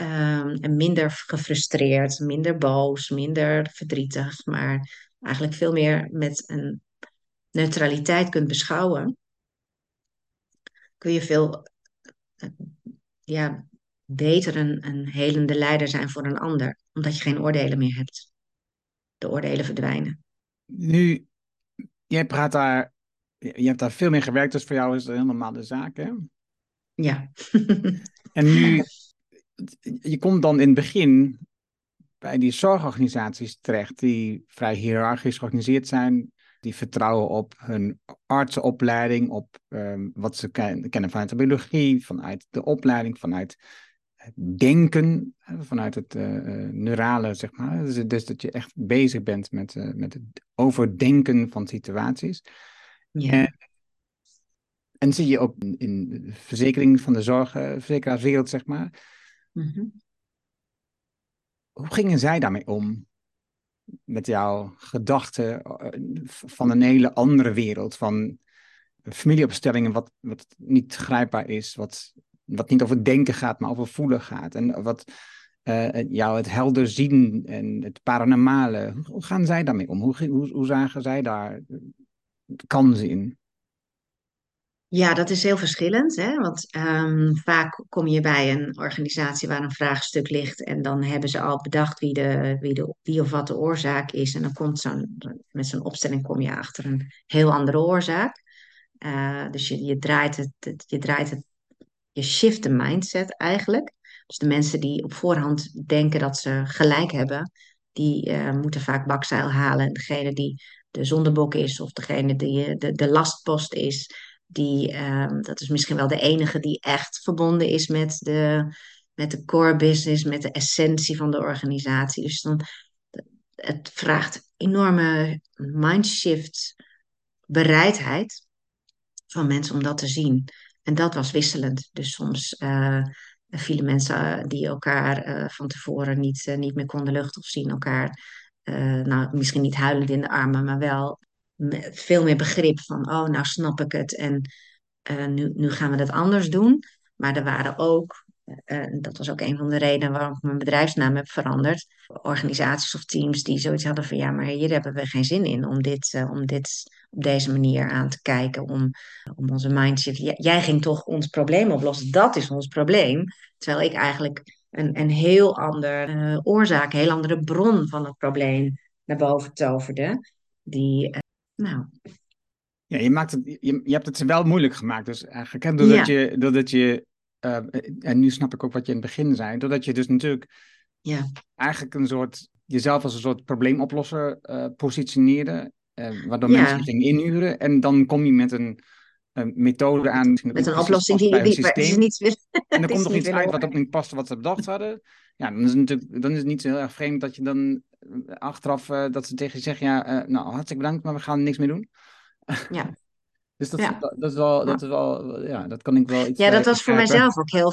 um, en minder gefrustreerd, minder boos, minder verdrietig, maar eigenlijk veel meer met een neutraliteit kunt beschouwen, kun je veel uh, ja, beter een, een helende leider zijn voor een ander, omdat je geen oordelen meer hebt. De oordelen verdwijnen. Nu, jij praat daar je hebt daar veel meer gewerkt, dus voor jou is het een heel normale zaak, hè? Ja. en nu, je komt dan in het begin bij die zorgorganisaties terecht, die vrij hiërarchisch georganiseerd zijn, die vertrouwen op hun artsenopleiding, op um, wat ze kennen vanuit de biologie, vanuit de opleiding, vanuit het denken, vanuit het uh, neurale, zeg maar. Dus, dus, dat je echt bezig bent met, uh, met het overdenken van situaties. Ja. En, en zie je ook in de verzekering van de zorgverzekeraarswereld, zeg maar. Mm Hoe gingen zij daarmee om? Met jouw gedachten eh, van een hele andere wereld, van familieopstellingen, wat, wat niet grijpbaar is, wat, wat niet over denken gaat, maar over voelen gaat. En wat uh, jou het helder zien en het paranormale. Hoe gaan zij daarmee om? Hoe, hoe, hoe zagen zij daar kansen in? Ja, dat is heel verschillend. Hè? Want um, vaak kom je bij een organisatie waar een vraagstuk ligt en dan hebben ze al bedacht wie, de, wie, de, wie of wat de oorzaak is. En dan komt zo'n, met zo'n opstelling kom je achter een heel andere oorzaak. Uh, dus je, je draait het, je draait het, je shift de mindset eigenlijk. Dus de mensen die op voorhand denken dat ze gelijk hebben, die uh, moeten vaak bakzeil halen. En degene die de zondebok is of degene die de, de lastpost is, die, um, dat is misschien wel de enige die echt verbonden is met de, met de core business, met de essentie van de organisatie. Dus dan, het vraagt enorme mindshift bereidheid van mensen om dat te zien. En dat was wisselend. Dus soms uh, vielen mensen die elkaar uh, van tevoren niet, niet meer konden luchten of zien elkaar nou, misschien niet huilend in de armen, maar wel veel meer begrip van, oh, nou snap ik het en uh, nu, nu gaan we dat anders doen. Maar er waren ook, uh, dat was ook een van de redenen waarom ik mijn bedrijfsnaam heb veranderd, organisaties of teams die zoiets hadden van, ja, maar hier hebben we geen zin in om dit, om dit op deze manier aan te kijken, om, om onze mindset. Jij ging toch ons probleem oplossen, dat is ons probleem. Terwijl ik eigenlijk een, een heel andere oorzaak, een heel andere bron van het probleem naar boven toverde. Die, nou. Ja, je, maakt het, je, je hebt het wel moeilijk gemaakt. Dus eigenlijk, hè, doordat ja. je, doordat je uh, en nu snap ik ook wat je in het begin zei, doordat je dus natuurlijk ja. eigenlijk een soort, jezelf als een soort probleemoplosser positioneerde, waardoor ja. mensen gingen inhuren. En dan kom je met een een methode aan. Met een oplossing die, is niet wil. En dan komt nog iets uit wat ook niet past wat ze bedacht hadden. Ja, dan is het natuurlijk dan is het niet zo heel erg vreemd dat je dan eh, achteraf uh, dat ze tegen je zeggen, ja, uh, nou hartstikke bedankt, maar we gaan niks meer doen. Ja. dus dat, ja. dat, dat, is wel, dat is wel, ja, dat kan ik wel iets Ja, dat was voor mijzelf ook heel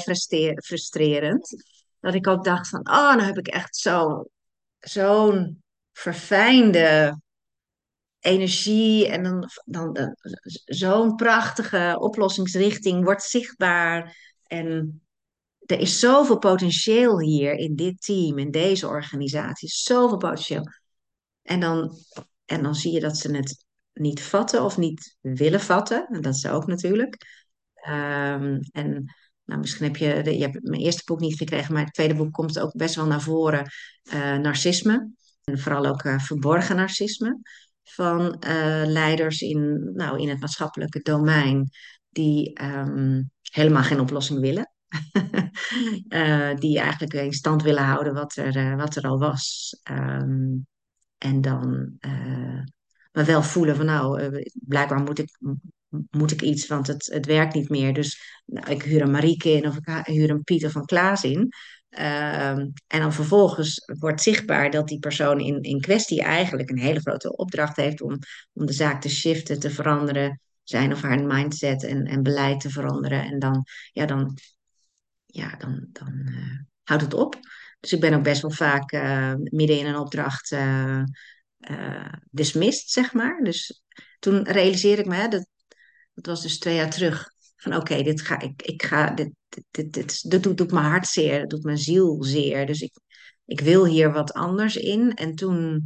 frustrerend. Dat ik ook dacht van, oh, nou heb ik echt zo'n zo'n verfijnde energie en dan, dan, dan zo'n prachtige oplossingsrichting wordt zichtbaar. En er is zoveel potentieel hier in dit team, in deze organisatie. Zoveel potentieel. En dan, en dan zie je dat ze het niet vatten of niet willen vatten. En dat is ook natuurlijk. Ehm, en nou, misschien heb je, de, je hebt mijn eerste boek niet gekregen, maar het tweede boek komt ook best wel naar voren. Uh, narcisme. En vooral ook uh, verborgen narcisme van uh, leiders in, nou, in het maatschappelijke domein die um, helemaal geen oplossing willen. die eigenlijk in stand willen houden wat er, wat er al was. Um, en dan maar wel voelen van nou, blijkbaar moet ik, moet ik iets, want het, het werkt niet meer. Dus nou, ik huur een Marieke in of ik huur een Pieter van Klaas in. Ehm, en dan vervolgens wordt zichtbaar dat die persoon in, in kwestie eigenlijk een hele grote opdracht heeft om, om de zaak te shiften, te veranderen, zijn of haar mindset en, en beleid te veranderen. En dan, ja, dan, ja, dan, dan uh, houdt het op. Dus ik ben ook best wel vaak uh, midden in een opdracht uh, dismissed, zeg maar. Dus toen realiseerde ik me, hè, dat, dat was dus twee jaar terug, van oké, dit ga ik, ik ga, dit, dit, dit, dit, doet, doet mijn hart zeer, dat doet mijn ziel zeer. Dus ik, ik wil hier wat anders in. En toen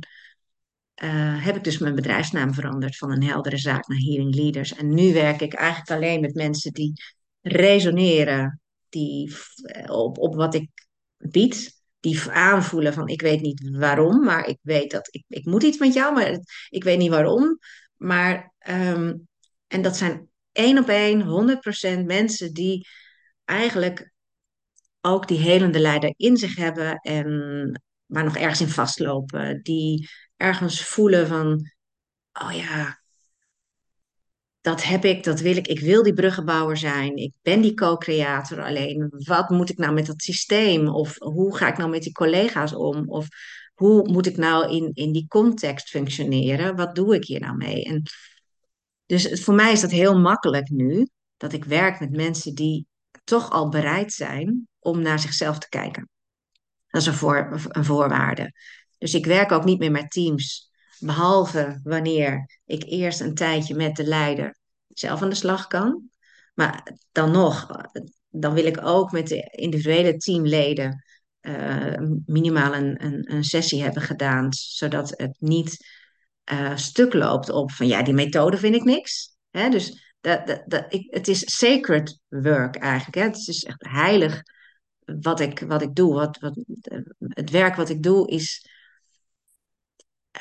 heb ik dus mijn bedrijfsnaam veranderd van een heldere zaak naar Healing Leaders. En nu werk ik eigenlijk alleen met mensen die resoneren die, op, op wat ik bied. Die aanvoelen van ik weet niet waarom, maar ik weet dat ik, ik moet iets met jou, maar ik weet niet waarom. Maar, um, en dat zijn één op één, 100% mensen die eigenlijk ook die helende leider in zich hebben en maar nog ergens in vastlopen. Die ergens voelen van, oh ja, dat heb ik, dat wil ik. Ik wil die bruggenbouwer zijn. Ik ben die co-creator. Alleen, wat moet ik nou met dat systeem? Of hoe ga ik nou met die collega's om? Of hoe moet ik nou in, in die context functioneren? Wat doe ik hier nou mee? En dus voor mij is dat heel makkelijk nu, dat ik werk met mensen die toch al bereid zijn om naar zichzelf te kijken. Dat is een, voor, een voorwaarde. Dus ik werk ook niet meer met teams, behalve wanneer ik eerst een tijdje met de leider zelf aan de slag kan. Maar dan nog, dan wil ik ook met de individuele teamleden uh, minimaal een, een, een, sessie hebben gedaan, zodat het niet uh, stuk loopt op van ja, die methode vind ik niks. Hè? Dus dat, dat, ik, het is sacred work eigenlijk. Hè? Het is echt heilig wat ik, wat ik doe. Wat, wat, het werk wat ik doe is.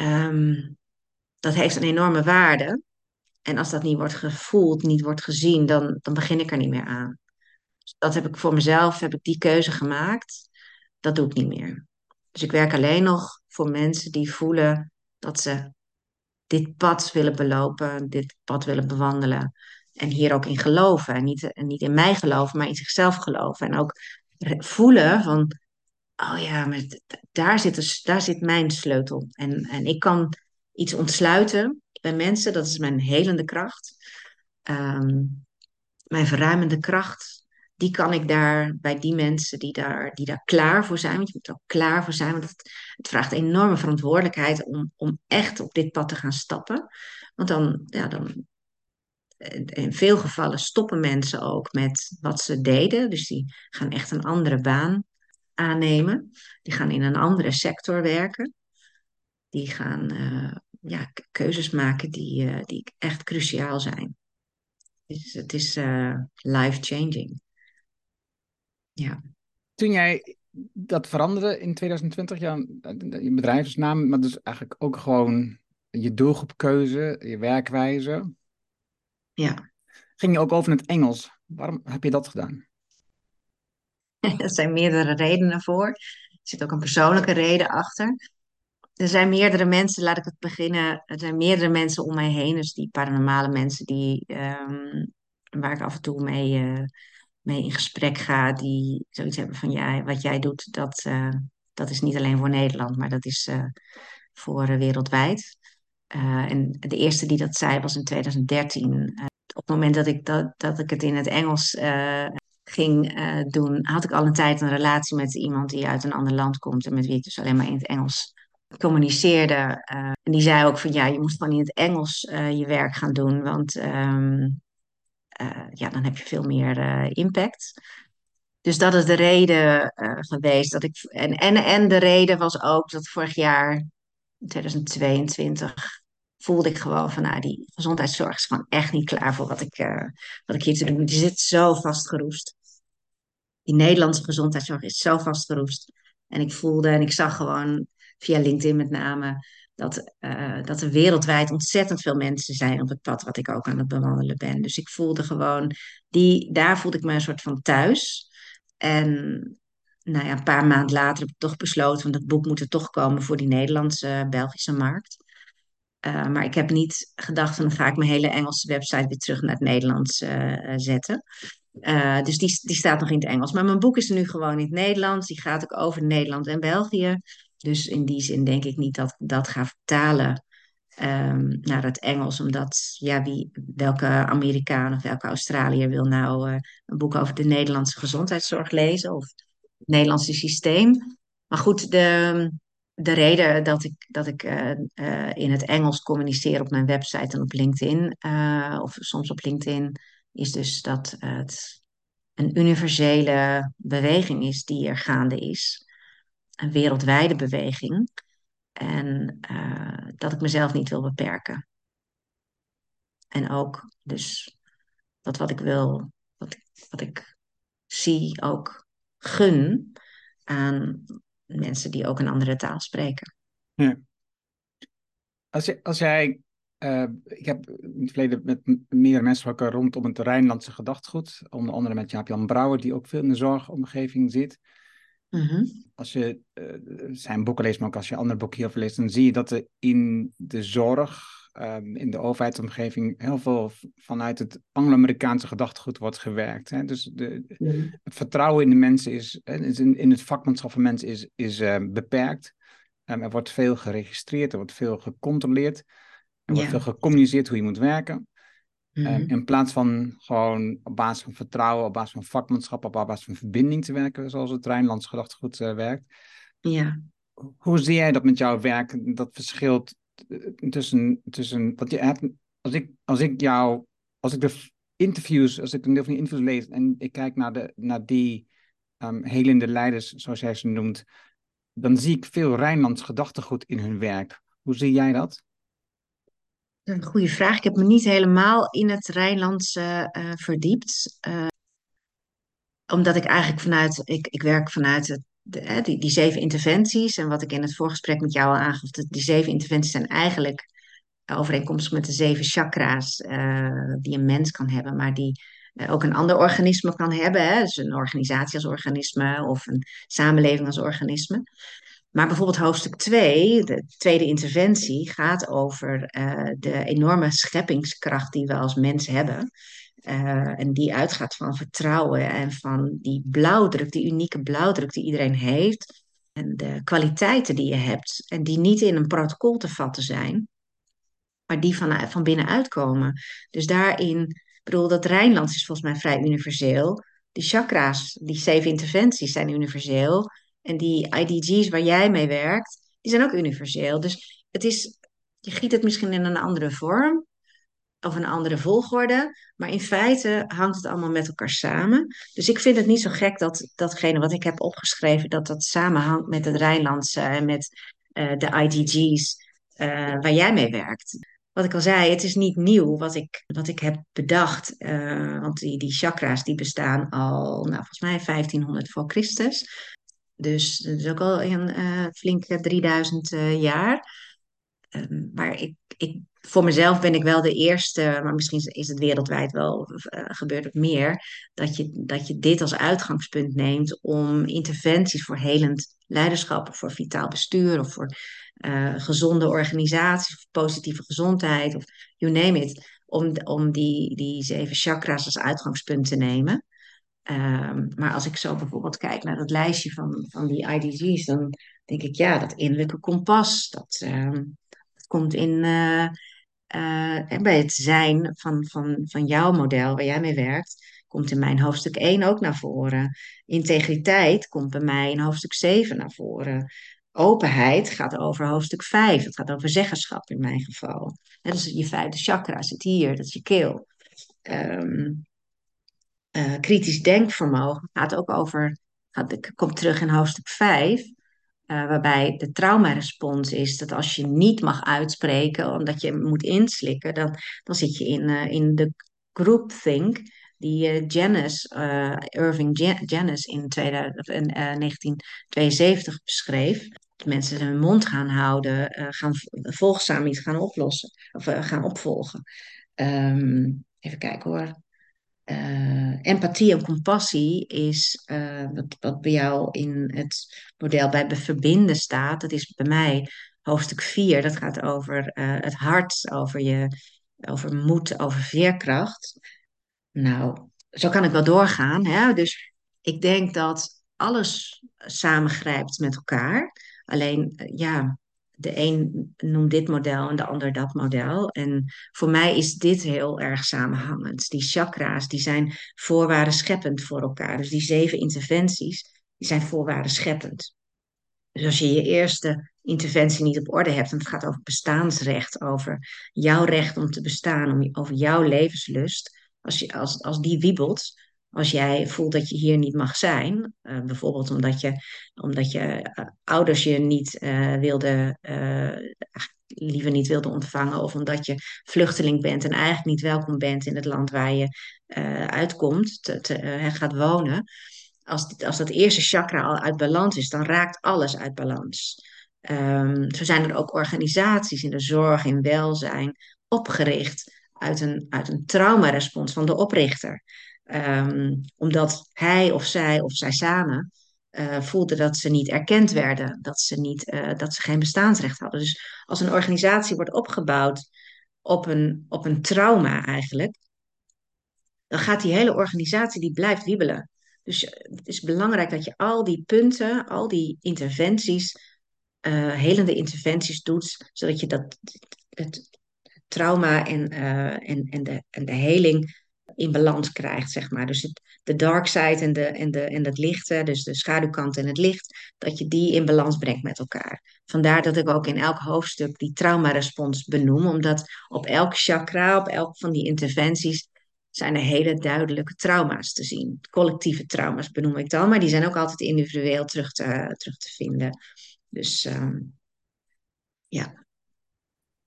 Um, dat heeft een enorme waarde. En als dat niet wordt gevoeld, niet wordt gezien, dan, dan begin ik er niet meer aan. Dus dat heb ik voor mezelf, heb ik die keuze gemaakt. Dat doe ik niet meer. Dus ik werk alleen nog voor mensen die voelen dat ze dit pad willen belopen, dit pad willen bewandelen. En hier ook in geloven. En niet, niet in mij geloven, maar in zichzelf geloven. En ook voelen van, oh ja, maar daar zit, dus, daar zit mijn sleutel. En, en ik kan iets ontsluiten bij mensen, dat is mijn helende kracht. Um, mijn verruimende kracht, die kan ik daar bij die mensen die daar, die daar klaar voor zijn. Want je moet er ook klaar voor zijn, want het, het vraagt enorme verantwoordelijkheid om, om echt op dit pad te gaan stappen. Want dan, ja, dan, in veel gevallen stoppen mensen ook met wat ze deden. Dus die gaan echt een andere baan aannemen. Die gaan in een andere sector werken. Die gaan uh, ja, keuzes maken die, uh, die echt cruciaal zijn. Dus het is uh, life-changing. Ja. Toen jij dat veranderde in 2020, ja, je bedrijfsnaam, maar dus eigenlijk ook gewoon je doelgroepkeuze, je werkwijze. Ja. Ging je ook over in het Engels? Waarom heb je dat gedaan? er zijn meerdere redenen voor. Er zit ook een persoonlijke reden achter. Er zijn meerdere mensen, laat ik het beginnen. Er zijn meerdere mensen om mij heen, dus die paranormale mensen die, um, waar ik af en toe mee, uh, mee in gesprek ga, die zoiets hebben van ja, wat jij doet, dat, uh, dat is niet alleen voor Nederland, maar dat is uh, voor wereldwijd. en de eerste die dat zei was in 2013 op het moment dat ik, dat, dat ik het in het Engels ging uh, doen, had ik al een tijd een relatie met iemand die uit een ander land komt en met wie ik dus alleen maar in het Engels communiceerde. en die zei ook van ja, je moet gewoon in het Engels je werk gaan doen, want ehm, ja, dan heb je veel meer impact. Dus dat is de reden geweest dat ik. En, en, en de reden was ook dat vorig jaar, 2022, voelde ik gewoon van, nou, die gezondheidszorg is gewoon echt niet klaar voor wat ik, wat ik hier te doen. Die zit zo vastgeroest. Die Nederlandse gezondheidszorg is zo vastgeroest. En ik voelde en ik zag gewoon via LinkedIn met name dat, uh, dat er wereldwijd ontzettend veel mensen zijn op het pad wat ik ook aan het bewandelen ben. Dus ik voelde gewoon, die, daar voelde ik me een soort van thuis. En nou ja, een paar maanden later heb ik toch besloten, want dat boek moet er toch komen voor die Nederlandse, Belgische markt. Uh, maar ik heb niet gedacht, dan ga ik mijn hele Engelse website weer terug naar het Nederlands uh, zetten. Uh, dus die, die staat nog in het Engels. Maar mijn boek is er nu gewoon in het Nederlands. Die gaat ook over Nederland en België. Dus in die zin denk ik niet dat ik dat ga vertalen um, naar het Engels. Omdat, ja, wie, welke Amerikaan of welke Australiër wil nou een boek over de Nederlandse gezondheidszorg lezen? Of het Nederlandse systeem? Maar goed, de, de reden dat ik, dat ik uh, in het Engels communiceer op mijn website en op LinkedIn, of soms op LinkedIn, is dus dat het een universele beweging is die er gaande is. Een wereldwijde beweging. En dat ik mezelf niet wil beperken. En ook dus dat wat ik wil, wat, wat ik zie, ook gun aan mensen die ook een andere taal spreken. Ja. Als, je, als jij, uh, ik heb in het verleden met meerdere mensen gesproken rondom het Rijnlandse gedachtegoed, onder andere met Jaap-Jan Brouwer, die ook veel in de zorgomgeving zit. Mm-hmm. Als je uh, zijn boeken leest, maar ook als je andere boeken hierover leest, dan zie je dat er in de zorg um, in de overheidsomgeving heel veel vanuit het Anglo-Amerikaanse gedachtegoed wordt gewerkt. Hè? Dus de, het vertrouwen in de mensen is, in, in het vakmanschap van mensen is, is uh, beperkt. Um, er wordt veel geregistreerd, er wordt veel gecontroleerd. Er wordt veel gecommuniceerd hoe je moet werken. Mm in plaats van gewoon op basis van vertrouwen, op basis van vakmanschap, op basis van verbinding te werken, zoals het Rijnlands gedachtegoed uh, werkt. Ja. Hoe zie jij dat met jouw werk? Dat verschilt tussen, tussen wat je hebt, als ik, als ik jou, als ik de interviews, als ik een deel van die interviews lees en ik kijk naar, de, naar die um, helende leiders, zoals jij ze noemt, dan zie ik veel Rijnlands gedachtegoed in hun werk. Hoe zie jij dat? Een goede vraag. Ik heb me niet helemaal in het Rijnlands uh, verdiept. Uh, omdat ik eigenlijk vanuit, ik, ik werk vanuit het die, die zeven interventies. En wat ik in het voorgesprek met jou al aangaf, dat die zeven interventies zijn eigenlijk overeenkomstig met de zeven chakra's uh, die een mens kan hebben, maar die ook een ander organisme kan hebben. Hè? Dus een organisatie als organisme of een samenleving als organisme. Maar bijvoorbeeld hoofdstuk 2, de tweede interventie, gaat over uh, de enorme scheppingskracht die we als mens hebben. Uh, en die uitgaat van vertrouwen en van die blauwdruk, die unieke blauwdruk die iedereen heeft. En de kwaliteiten die je hebt. En die niet in een protocol te vatten zijn, maar die van, van binnenuit komen. Dus daarin, ik bedoel, dat Rijnlands is volgens mij vrij universeel. Die chakra's, die zeven interventies zijn universeel. En die IDG's waar jij mee werkt, die zijn ook universeel. Dus het is, je giet het misschien in een andere vorm of een andere volgorde. Maar in feite hangt het allemaal met elkaar samen. Dus ik vind het niet zo gek dat datgene wat ik heb opgeschreven, dat dat samenhangt met het Rijnlandse en met uh, de IDG's uh, waar jij mee werkt. Wat ik al zei, het is niet nieuw wat ik, wat ik heb bedacht. Uh, want die, die chakra's die bestaan al, nou, volgens mij 1500 voor Christus. Dus dat is ook al een flinke 3000 jaar. Ehm, maar ik, ik, voor mezelf ben ik wel de eerste, maar misschien is het wereldwijd wel, uh, gebeurt het meer, dat je, dat je dit als uitgangspunt neemt om interventies voor helend leiderschap, of voor vitaal bestuur, of voor uh, gezonde organisaties, of positieve gezondheid, of you name it, om, om die, die zeven chakras als uitgangspunt te nemen. Um, maar als ik zo bijvoorbeeld kijk naar dat lijstje van, van die IDG's, dan denk ik, ja, dat innerlijke kompas, dat, um, komt in, uh, bij het zijn van, van, van jouw model waar jij mee werkt, komt in mijn hoofdstuk 1 ook naar voren. Integriteit komt bij mij in hoofdstuk 7 naar voren. openheid gaat over hoofdstuk 5. Het gaat over zeggenschap in mijn geval. Dat is je vijfde chakra, zit hier, dat is je keel. Ehm, eh, kritisch denkvermogen gaat ook over, gaat, ik kom terug in hoofdstuk 5, uh, waarbij de traumarespons is dat als je niet mag uitspreken, omdat je moet inslikken, dan, dan zit je in, uh, in de groupthink die Janus, Irving Janus in, 2000, in 1972 beschreef. Dat mensen hun mond gaan houden, gaan volgzaam iets gaan oplossen, of gaan opvolgen. Um, even kijken hoor. Uh, empathie en compassie is uh, wat, wat bij jou in het model bij verbinden staat. Dat is bij mij hoofdstuk 4. Dat gaat over uh, het hart, over, je, over moed, over veerkracht. Nou, zo kan ik wel doorgaan. Hè? Dus ik denk dat alles samengrijpt met elkaar. Alleen, ja, de een noemt dit model en de ander dat model. En voor mij is dit heel erg samenhangend. Die chakra's, die zijn voorwaarden scheppend voor elkaar. Dus die zeven interventies, die zijn voorwaarden scheppend. Dus als je je eerste interventie niet op orde hebt, en het gaat over bestaansrecht, over jouw recht om te bestaan, om, over jouw levenslust, als, je, als, als die wiebelt, als jij voelt dat je hier niet mag zijn, uh, bijvoorbeeld omdat je, omdat je uh, ouders je niet uh, wilden, liever niet wilden ontvangen, of omdat je vluchteling bent en eigenlijk niet welkom bent in het land waar je uitkomt, te, gaat wonen. Als, als dat eerste chakra al uit balans is, dan raakt alles uit balans. Um, zo zijn er ook organisaties in de zorg, in welzijn, opgericht uit een, uit een traumarespons van de oprichter. Um, omdat hij of zij of zij samen uh, voelden dat ze niet erkend werden, dat ze, niet, uh, dat ze geen bestaansrecht hadden. Dus als een organisatie wordt opgebouwd op een, op een trauma eigenlijk, dan gaat die hele organisatie die blijft wiebelen. Dus het is belangrijk dat je al die punten, al die interventies, helende interventies doet, zodat je dat, het trauma en, en, en, de, en de heling in balans krijgt, zeg maar. Dus het, de dark side en, de, en, de, en het lichte, dus de schaduwkant en het licht, dat je die in balans brengt met elkaar. Vandaar dat ik ook in elk hoofdstuk die traumarespons benoem, omdat op elk chakra, op elk van die interventies, zijn er hele duidelijke trauma's te zien. Collectieve trauma's benoem ik dan, maar die zijn ook altijd individueel terug te, terug te vinden. Dus um, ja.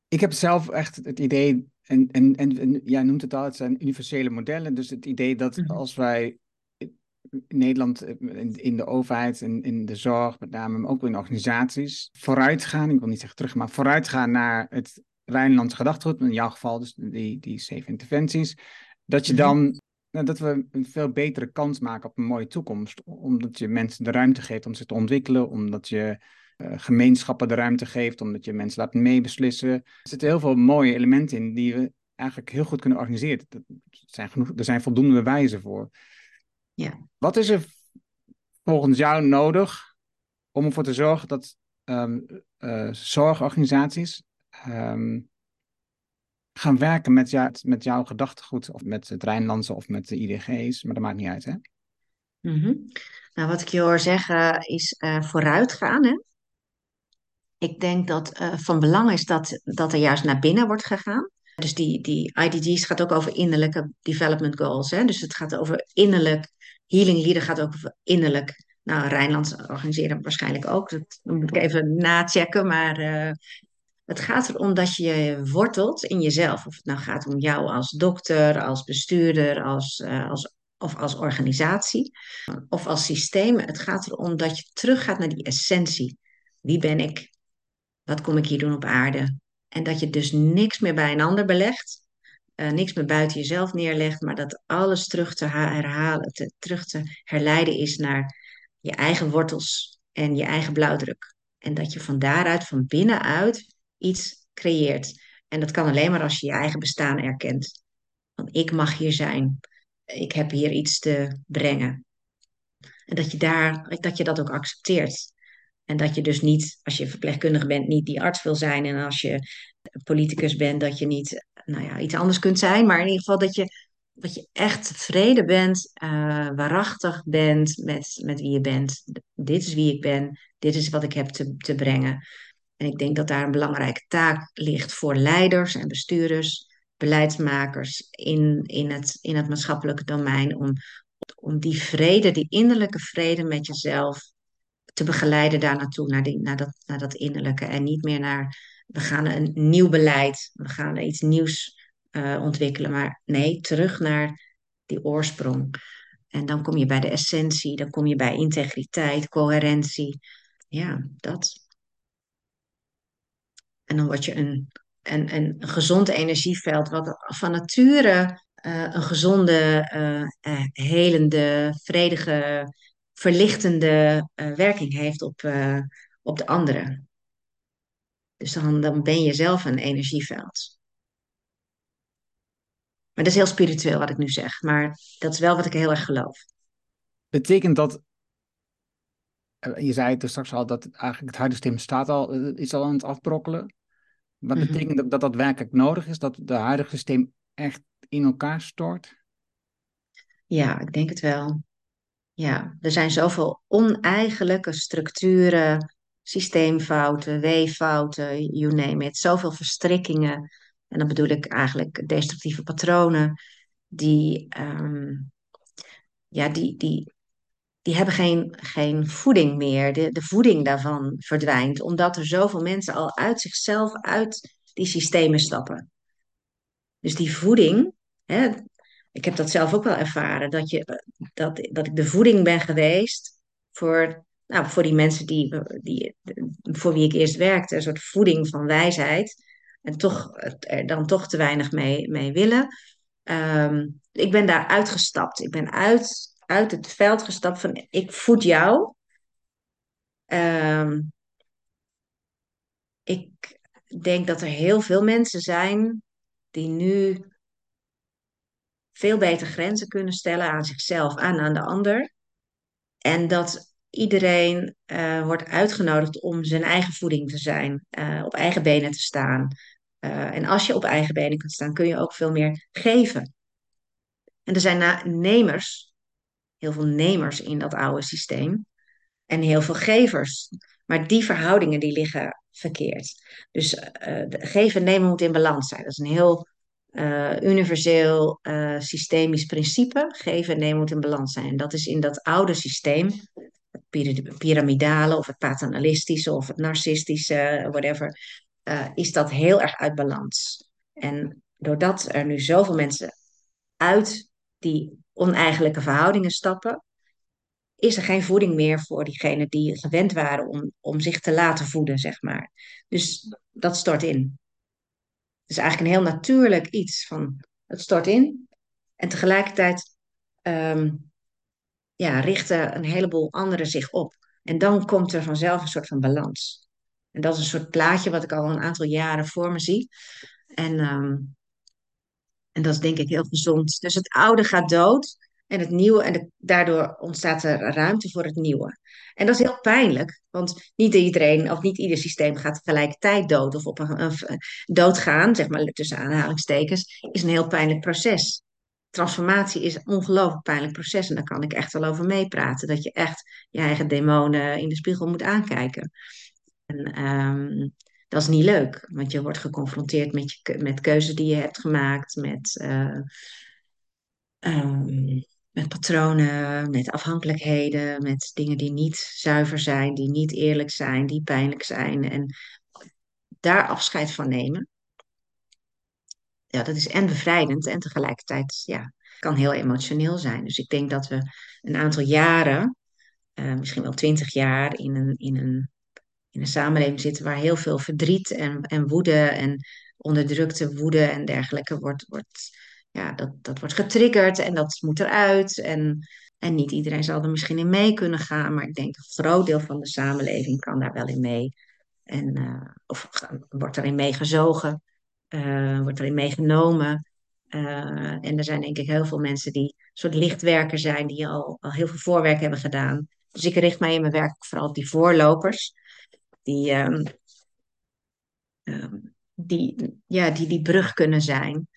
Ik heb zelf echt het idee en, en, en, jij noemt het al, het zijn universele modellen. Dus het idee dat mhm. als wij in Nederland, in, in de overheid en in, de zorg, met name, maar ook in organisaties, vooruit gaan, ik wil niet zeggen terug, maar vooruit gaan naar het Rijnlandse gedachtegoed, in jouw geval dus die, die zeven interventies, dat je mhm. dan nou, dat we een veel betere kans maken op een mooie toekomst. Omdat je mensen de ruimte geeft om zich te ontwikkelen, omdat je gemeenschappen de ruimte geeft, omdat je mensen laat meebeslissen. Er zitten heel veel mooie elementen in die we eigenlijk heel goed kunnen organiseren. Er zijn, genoeg, er zijn voldoende bewijzen voor. Ja. Wat is er volgens jou nodig om ervoor te zorgen dat um, uh, zorgorganisaties um, gaan werken met, jou, met jouw gedachtegoed, of met het Rijnlandse of met de IDG's, maar dat maakt niet uit, hè? Mm -hmm. Nou, wat ik je hoor zeggen is uh, vooruitgaan, hè? Ik denk dat uh, van belang is dat, dat er juist naar binnen wordt gegaan. Dus die, die IDG's gaat ook over innerlijke development goals. Hè? Dus het gaat over innerlijk. Healing Leader gaat ook over innerlijk. Nou, Rijnlands organiseren waarschijnlijk ook. Dat moet ik even nachecken. Maar uh, het gaat erom dat je wortelt in jezelf. Of het nou gaat om jou als dokter, als bestuurder, als, uh, als, of als organisatie of als systeem. Het gaat erom dat je teruggaat naar die essentie. Wie ben ik? Wat kom ik hier doen op aarde? En dat je dus niks meer bij een ander belegt, uh, niks meer buiten jezelf neerlegt, maar dat alles terug te herhalen, te, terug te herleiden is naar je eigen wortels en je eigen blauwdruk. En dat je van daaruit, van binnenuit, iets creëert. En dat kan alleen maar als je je eigen bestaan erkent. Want ik mag hier zijn. Ik heb hier iets te brengen. En dat je, daar, dat, je dat ook accepteert. En dat je dus niet, als je verpleegkundige bent, niet die arts wil zijn. En als je politicus bent, dat je niet nou ja, iets anders kunt zijn. Maar in ieder geval dat je, dat je echt tevreden bent, uh, waarachtig bent met, met wie je bent. dit is wie ik ben, dit is wat ik heb te, te brengen. En ik denk dat daar een belangrijke taak ligt voor leiders en bestuurders, beleidsmakers in, in, het, in het maatschappelijke domein, om, om die vrede, die innerlijke vrede met jezelf, te begeleiden daar naartoe, naar, die, naar, dat, naar dat innerlijke. En niet meer naar, we gaan een nieuw beleid, we gaan iets nieuws uh, ontwikkelen. Maar nee, terug naar die oorsprong. En dan kom je bij de essentie, dan kom je bij integriteit, coherentie. Ja, dat. En dan word je een, een, een gezond energieveld, wat van nature uh, een gezonde, uh, helende, vredige, verlichtende werking heeft op, op de anderen. Dus dan, dan ben je zelf een energieveld. Maar dat is heel spiritueel wat ik nu zeg, maar dat is wel wat ik heel erg geloof. Betekent dat, je zei het straks al, dat eigenlijk het huidige systeem staat al, is al aan het afbrokkelen. Wat mm betekent dat, dat dat werkelijk nodig is, dat het huidige systeem echt in elkaar stort? Ja, ik denk het wel. Ja, er zijn zoveel oneigenlijke structuren, systeemfouten, weeffouten, you name it. Zoveel verstrikkingen. En dan bedoel ik eigenlijk destructieve patronen. Die, ehm, ja, die, die, die hebben geen, geen voeding meer. De, de voeding daarvan verdwijnt, omdat er zoveel mensen al uit zichzelf, uit die systemen stappen. Dus die voeding, hè, ik heb dat zelf ook wel ervaren, dat, je, dat, dat ik de voeding ben geweest voor, nou, voor die mensen die, die, voor wie ik eerst werkte, een soort voeding van wijsheid. En toch er dan toch te weinig mee, mee willen. Ehm, ik ben daar uitgestapt. Ik ben uit, uit het veld gestapt van ik voed jou. Um, ik denk dat er heel veel mensen zijn die nu veel beter grenzen kunnen stellen aan zichzelf en aan de ander. En dat iedereen uh, wordt uitgenodigd om zijn eigen voeding te zijn, uh, op eigen benen te staan. Uh, en als je op eigen benen kunt staan, kun je ook veel meer geven. En er zijn nemers, heel veel nemers in dat oude systeem. En heel veel gevers. Maar die verhoudingen die liggen verkeerd. Dus geven en nemen moet in balans zijn. Dat is een heel uh, universeel uh, systemisch principe. Geven en nemen moet in balans zijn. Dat is in dat oude systeem, het piramidale of het paternalistische of het narcistische, whatever, uh, is dat heel erg uit balans. En doordat er nu zoveel mensen uit die oneigenlijke verhoudingen stappen, is er geen voeding meer voor diegenen die gewend waren om, om zich te laten voeden, zeg maar. Dus dat stort in. Is eigenlijk een heel natuurlijk iets van het stort in. En tegelijkertijd um, ja, richten een heleboel anderen zich op. En dan komt er vanzelf een soort van balans. En dat is een soort plaatje wat ik al een aantal jaren voor me zie. En, um, en dat is denk ik heel gezond. Dus het oude gaat dood en het nieuwe, en daardoor ontstaat er ruimte voor het nieuwe. En dat is heel pijnlijk, want niet iedereen of niet ieder systeem gaat tegelijkertijd dood of op een, een doodgaan, zeg maar tussen aanhalingstekens, is een heel pijnlijk proces. Transformatie is een ongelooflijk pijnlijk proces en daar kan ik echt wel over meepraten. Dat je echt je eigen demonen in de spiegel moet aankijken. En um, dat is niet leuk, want je wordt geconfronteerd met, je, met keuzes die je hebt gemaakt, met uh, um, met patronen, met afhankelijkheden, met dingen die niet zuiver zijn, die niet eerlijk zijn, die pijnlijk zijn. En daar afscheid van nemen. Ja, dat is en bevrijdend en tegelijkertijd ja, kan heel emotioneel zijn. Dus ik denk dat we een aantal jaren, uh, misschien wel twintig jaar, in een, in, een, in een samenleving zitten waar heel veel verdriet en, en woede en onderdrukte woede en dergelijke wordt, wordt ja, dat, dat wordt getriggerd en dat moet eruit. En, en niet iedereen zal er misschien in mee kunnen gaan, maar ik denk een groot deel van de samenleving kan daar wel in mee. En, uh, of wordt erin meegezogen, uh, wordt erin meegenomen. Uh, en er zijn denk ik heel veel mensen die een soort lichtwerker zijn, die al, al heel veel voorwerk hebben gedaan. Dus ik richt mij in mijn werk vooral op die voorlopers, die, um, um, die, ja, die die brug kunnen zijn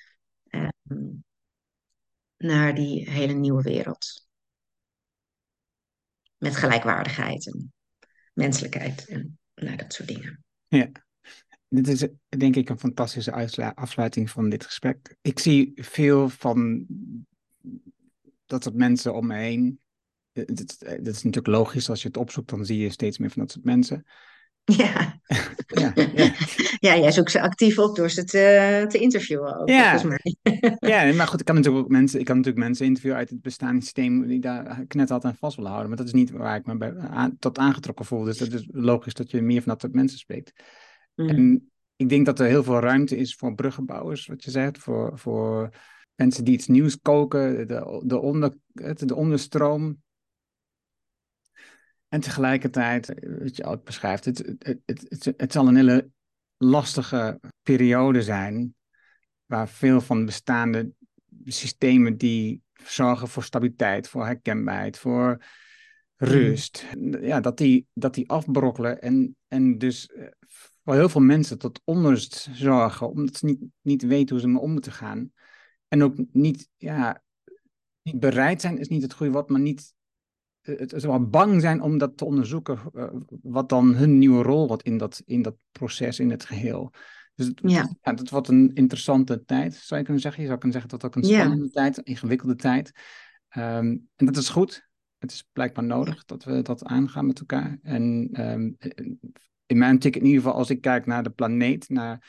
naar die hele nieuwe wereld. met gelijkwaardigheid en menselijkheid en nou, dat soort dingen. Ja, dit is denk ik een fantastische afsluiting van dit gesprek. Ik zie veel van dat soort mensen om me heen. Dat, dat is natuurlijk logisch, als je het opzoekt, dan zie je steeds meer van dat soort mensen. Ja. ja, ja. ja, jij zoekt ze actief op door ze te, te interviewen ook, ja. mij. ja, maar goed, ik kan natuurlijk ook mensen, ik kan natuurlijk mensen interviewen uit het bestaande systeem die daar net altijd aan vast willen houden. Maar dat is niet waar ik me bij, aan, tot aangetrokken voel. Dus het is logisch dat je meer van dat soort mensen spreekt. Mm. En ik denk dat er heel veel ruimte is voor bruggenbouwers, wat je zegt, voor, voor mensen die iets nieuws koken, de, de, onder, de onderstroom. En tegelijkertijd, wat je ook beschrijft, het, het, het, het, zal een hele lastige periode zijn, waar veel van de bestaande systemen die zorgen voor stabiliteit, voor herkenbaarheid, voor rust, ja, dat, die, dat die afbrokkelen en, en dus eh, voor heel veel mensen tot onrust zorgen, omdat ze niet, niet weten hoe ze mee om moeten gaan. En ook niet, ja, niet bereid zijn, is niet het goede woord, maar niet het, het wel bang zijn om dat te onderzoeken, uh, wat dan hun nieuwe rol wordt in dat, in dat proces, in het geheel. Dus het, ja. ja. dat wordt een interessante tijd, zou je kunnen zeggen. Je zou kunnen zeggen dat het ook een spannende ja. tijd, een ingewikkelde tijd. Um, en dat is goed. Het is blijkbaar nodig dat we dat aangaan met elkaar. En um, in mijn ticket in ieder geval, als ik kijk naar de planeet, naar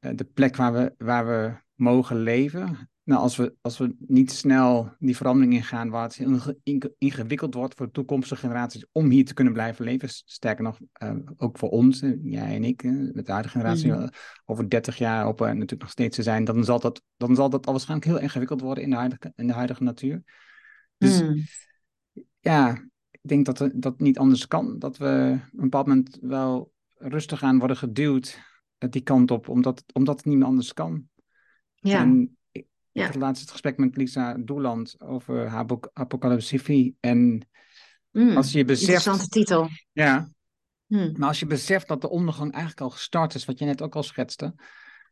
uh, de plek waar we, waar we mogen leven, nou, als we, als we niet snel die verandering ingaan, waar het ingewikkeld wordt voor toekomstige generaties om hier te kunnen blijven leven, sterker nog, uh, ook voor ons, jij en ik, met de huidige generatie, mm. over 30 jaar op natuurlijk nog steeds te zijn, dan zal dat, dan zal dat al waarschijnlijk heel ingewikkeld worden in de huidige, in de huidige natuur. Dus mm. ja, ik denk dat dat niet anders kan, dat we op een bepaald moment wel rustig aan worden geduwd die kant op, omdat, omdat het niet meer anders kan. Ja. En, ja. Ik had laatst het gesprek met Lisa Doeland over haar boek Apocalypse En mm, als je beseft... Interessante titel. Ja. Mm. Maar als je beseft dat de ondergang eigenlijk al gestart is, wat je net ook al schetste.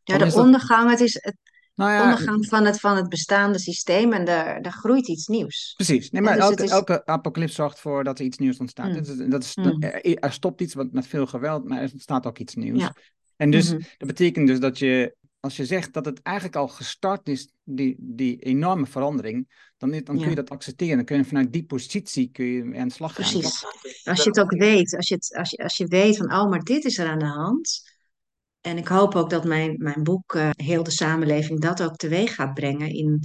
Ja, de ondergang, het is het nou ja, ondergang van het, van het bestaande systeem en daar, daar groeit iets nieuws. Precies. Nee, maar dus elke, is... elke apocalypse zorgt voor dat er iets nieuws ontstaat. Mm. Dat is, dat is, er stopt iets met veel geweld, maar er ontstaat ook iets nieuws. Ja. En dus, mm-hmm. dat betekent dus dat je als je zegt dat het eigenlijk al gestart is, die, die enorme verandering, dan, dan kun je dat accepteren. Dan kun je vanuit die positie kun je aan de slag gaan. Precies. Als je het ook weet, als je, het, als je, als je weet van, oh, maar dit is er aan de hand. En ik hoop ook dat mijn, mijn boek, uh, Heel de Samenleving, dat ook teweeg gaat brengen in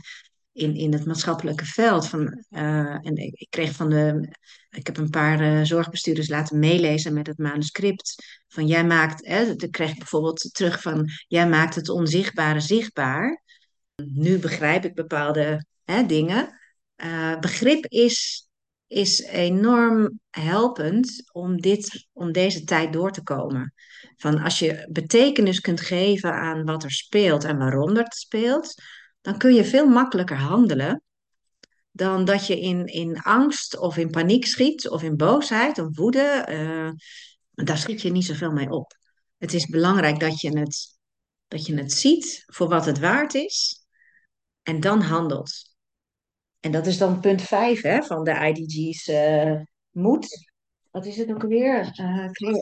in, in het maatschappelijke veld. Van, uh, en ik, ik, kreeg van de. Ik heb een paar uh, zorgbestuurders laten meelezen met het manuscript. Van jij maakt. Hè, dan kreeg ik bijvoorbeeld terug van. Jij maakt het onzichtbare zichtbaar. Nu begrijp ik bepaalde hè, dingen. Uh, begrip is, is enorm helpend om, dit, om deze tijd door te komen. Van als je betekenis kunt geven aan wat er speelt en waarom het speelt, dan kun je veel makkelijker handelen dan dat je in, in angst of in paniek schiet of in boosheid of woede. Uh, daar schiet je niet zoveel mee op. Het is belangrijk dat je het, dat je het ziet voor wat het waard is en dan handelt. En dat is dan punt 5 hè, van de IDG's uh, moed. Wat is het ook alweer? Uh,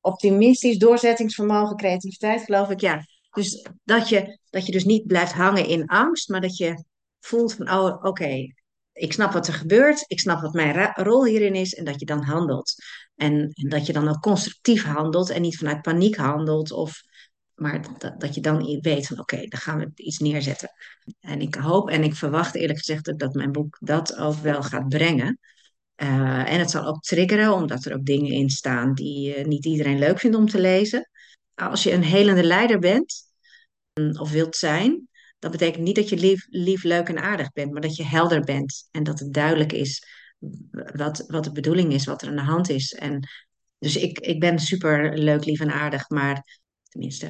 optimistisch, doorzettingsvermogen, creativiteit, geloof ik. Ja, dus dat je, dat je dus niet blijft hangen in angst, maar dat je voelt van, oh oké, ik snap wat er gebeurt, ik snap wat mijn rol hierin is en dat je dan handelt. En, dat je dan ook constructief handelt en niet vanuit paniek handelt of maar dat, dat je dan weet van oké, dan gaan we iets neerzetten. En ik hoop en ik verwacht eerlijk gezegd dat mijn boek dat ook wel gaat brengen. Uh, en het zal ook triggeren, omdat er ook dingen in staan die uh, niet iedereen leuk vindt om te lezen. Als je een helende leider bent, mm, of wilt zijn, dat betekent niet dat je lief, lief, leuk en aardig bent, maar dat je helder bent en dat het duidelijk is wat, wat de bedoeling is, wat er aan de hand is. En dus ik, ik ben super leuk, lief en aardig, maar tenminste,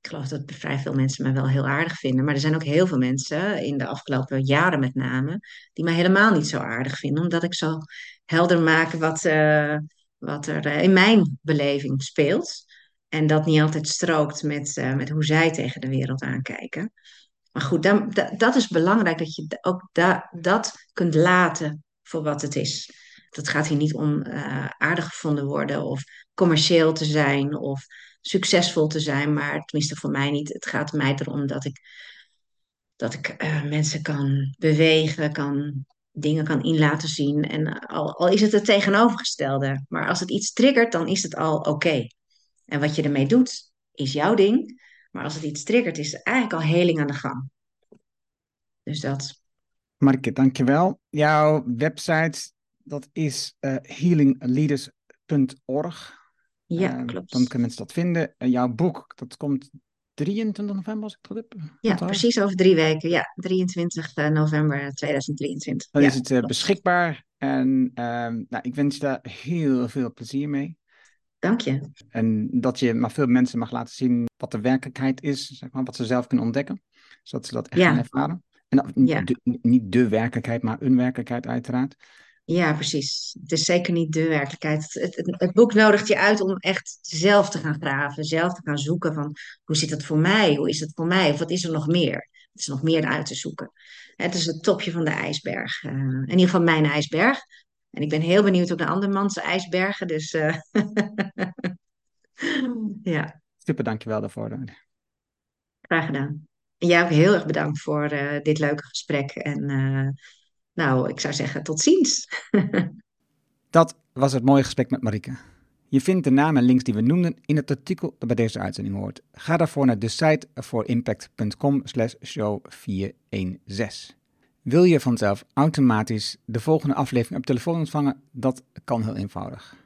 ik geloof dat vrij veel mensen mij wel heel aardig vinden. Maar er zijn ook heel veel mensen, in de afgelopen jaren met name, die mij helemaal niet zo aardig vinden, omdat ik zo helder maak wat, uh, wat er uh, in mijn beleving speelt. En dat niet altijd strookt met, uh, met hoe zij tegen de wereld aankijken. Maar goed, dan, dat, dat is belangrijk dat je ook da, dat kunt laten voor wat het is. Het gaat hier niet om uh, aardig gevonden worden of commercieel te zijn of succesvol te zijn, maar tenminste voor mij niet. Het gaat mij erom dat ik, dat ik uh, mensen kan bewegen, kan, dingen kan in laten zien. En al, al, is het het tegenovergestelde, maar als het iets triggert, dan is het al oké. En wat je ermee doet, is jouw ding. Maar als het iets triggert, is er eigenlijk al heling aan de gang. Dus dat. Marike, dankjewel. Jouw website, dat is uh, healingleaders.org. Ja, uh, klopt. Dan kunnen mensen dat vinden. Uh, jouw boek, dat komt 23 november, als ik het heb. Ja, precies over drie weken. Ja, 23 november 2023. Dan ja, is het beschikbaar. En ehm, nou, ik wens je daar heel veel plezier mee. Dank je. En dat je maar veel mensen mag laten zien wat de werkelijkheid is, zeg maar, wat ze zelf kunnen ontdekken, zodat ze dat echt Ja. gaan ervaren. En Ja. de- niet de werkelijkheid, maar een werkelijkheid uiteraard. Ja, precies. Het is zeker niet de werkelijkheid. Het, het, het boek nodigt je uit om echt zelf te gaan graven, zelf te gaan zoeken van hoe zit het voor mij? Hoe is het voor mij? Of wat is er nog meer? Het is nog meer uit te zoeken. Het is het topje van de ijsberg. Eh, in ieder geval mijn ijsberg. En ik ben heel benieuwd ook naar andermans ijsbergen. Dus eh, ja, Super, dankjewel daarvoor. graag gedaan. En jij ook heel erg bedankt voor eh, dit leuke gesprek. En eh, nou, ik zou zeggen tot ziens. Dat was het mooie gesprek met Marike. Je vindt de namen en links die we noemden in het artikel dat bij deze uitzending hoort. Ga daarvoor naar de site voor impact.com slash show 416. Wil je vanzelf automatisch de volgende aflevering op telefoon ontvangen? Dat kan heel eenvoudig.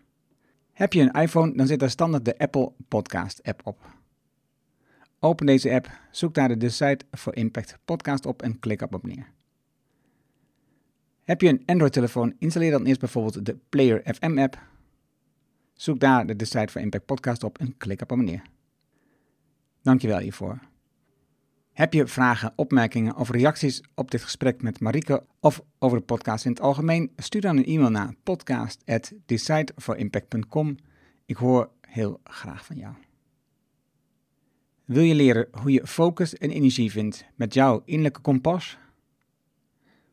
Heb je een iPhone, dan zit daar standaard de Apple Podcast app op. Open deze app, zoek daar de Site for Impact podcast op en klik op abonneer. Heb je een Android-telefoon, installeer dan eerst bijvoorbeeld de Player FM app. Zoek daar de Site for Impact podcast op en klik op abonneer. Dankjewel hiervoor. Heb je vragen, opmerkingen of reacties op dit gesprek met Marike of over de podcast in het algemeen? Stuur dan een e-mail naar podcast@decideforimpact.com. Ik hoor heel graag van jou. Wil je leren hoe je focus en energie vindt met jouw innerlijke kompas?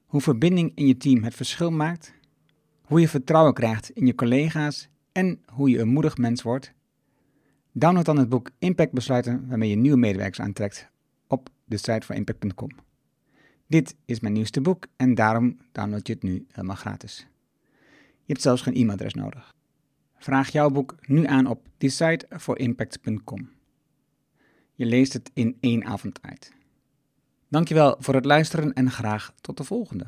Hoe verbinding in je team het verschil maakt? Hoe je vertrouwen krijgt in je collega's en hoe je een moedig mens wordt? Download dan het boek Impact Besluiten waarmee je nieuwe medewerkers aantrekt op de site van impact.com. Dit is mijn nieuwste boek en daarom download je het nu helemaal gratis. Je hebt zelfs geen e-mailadres nodig. Vraag jouw boek nu aan op decideforimpact.com. Je leest het in één avond uit. Dankjewel voor het luisteren en graag tot de volgende.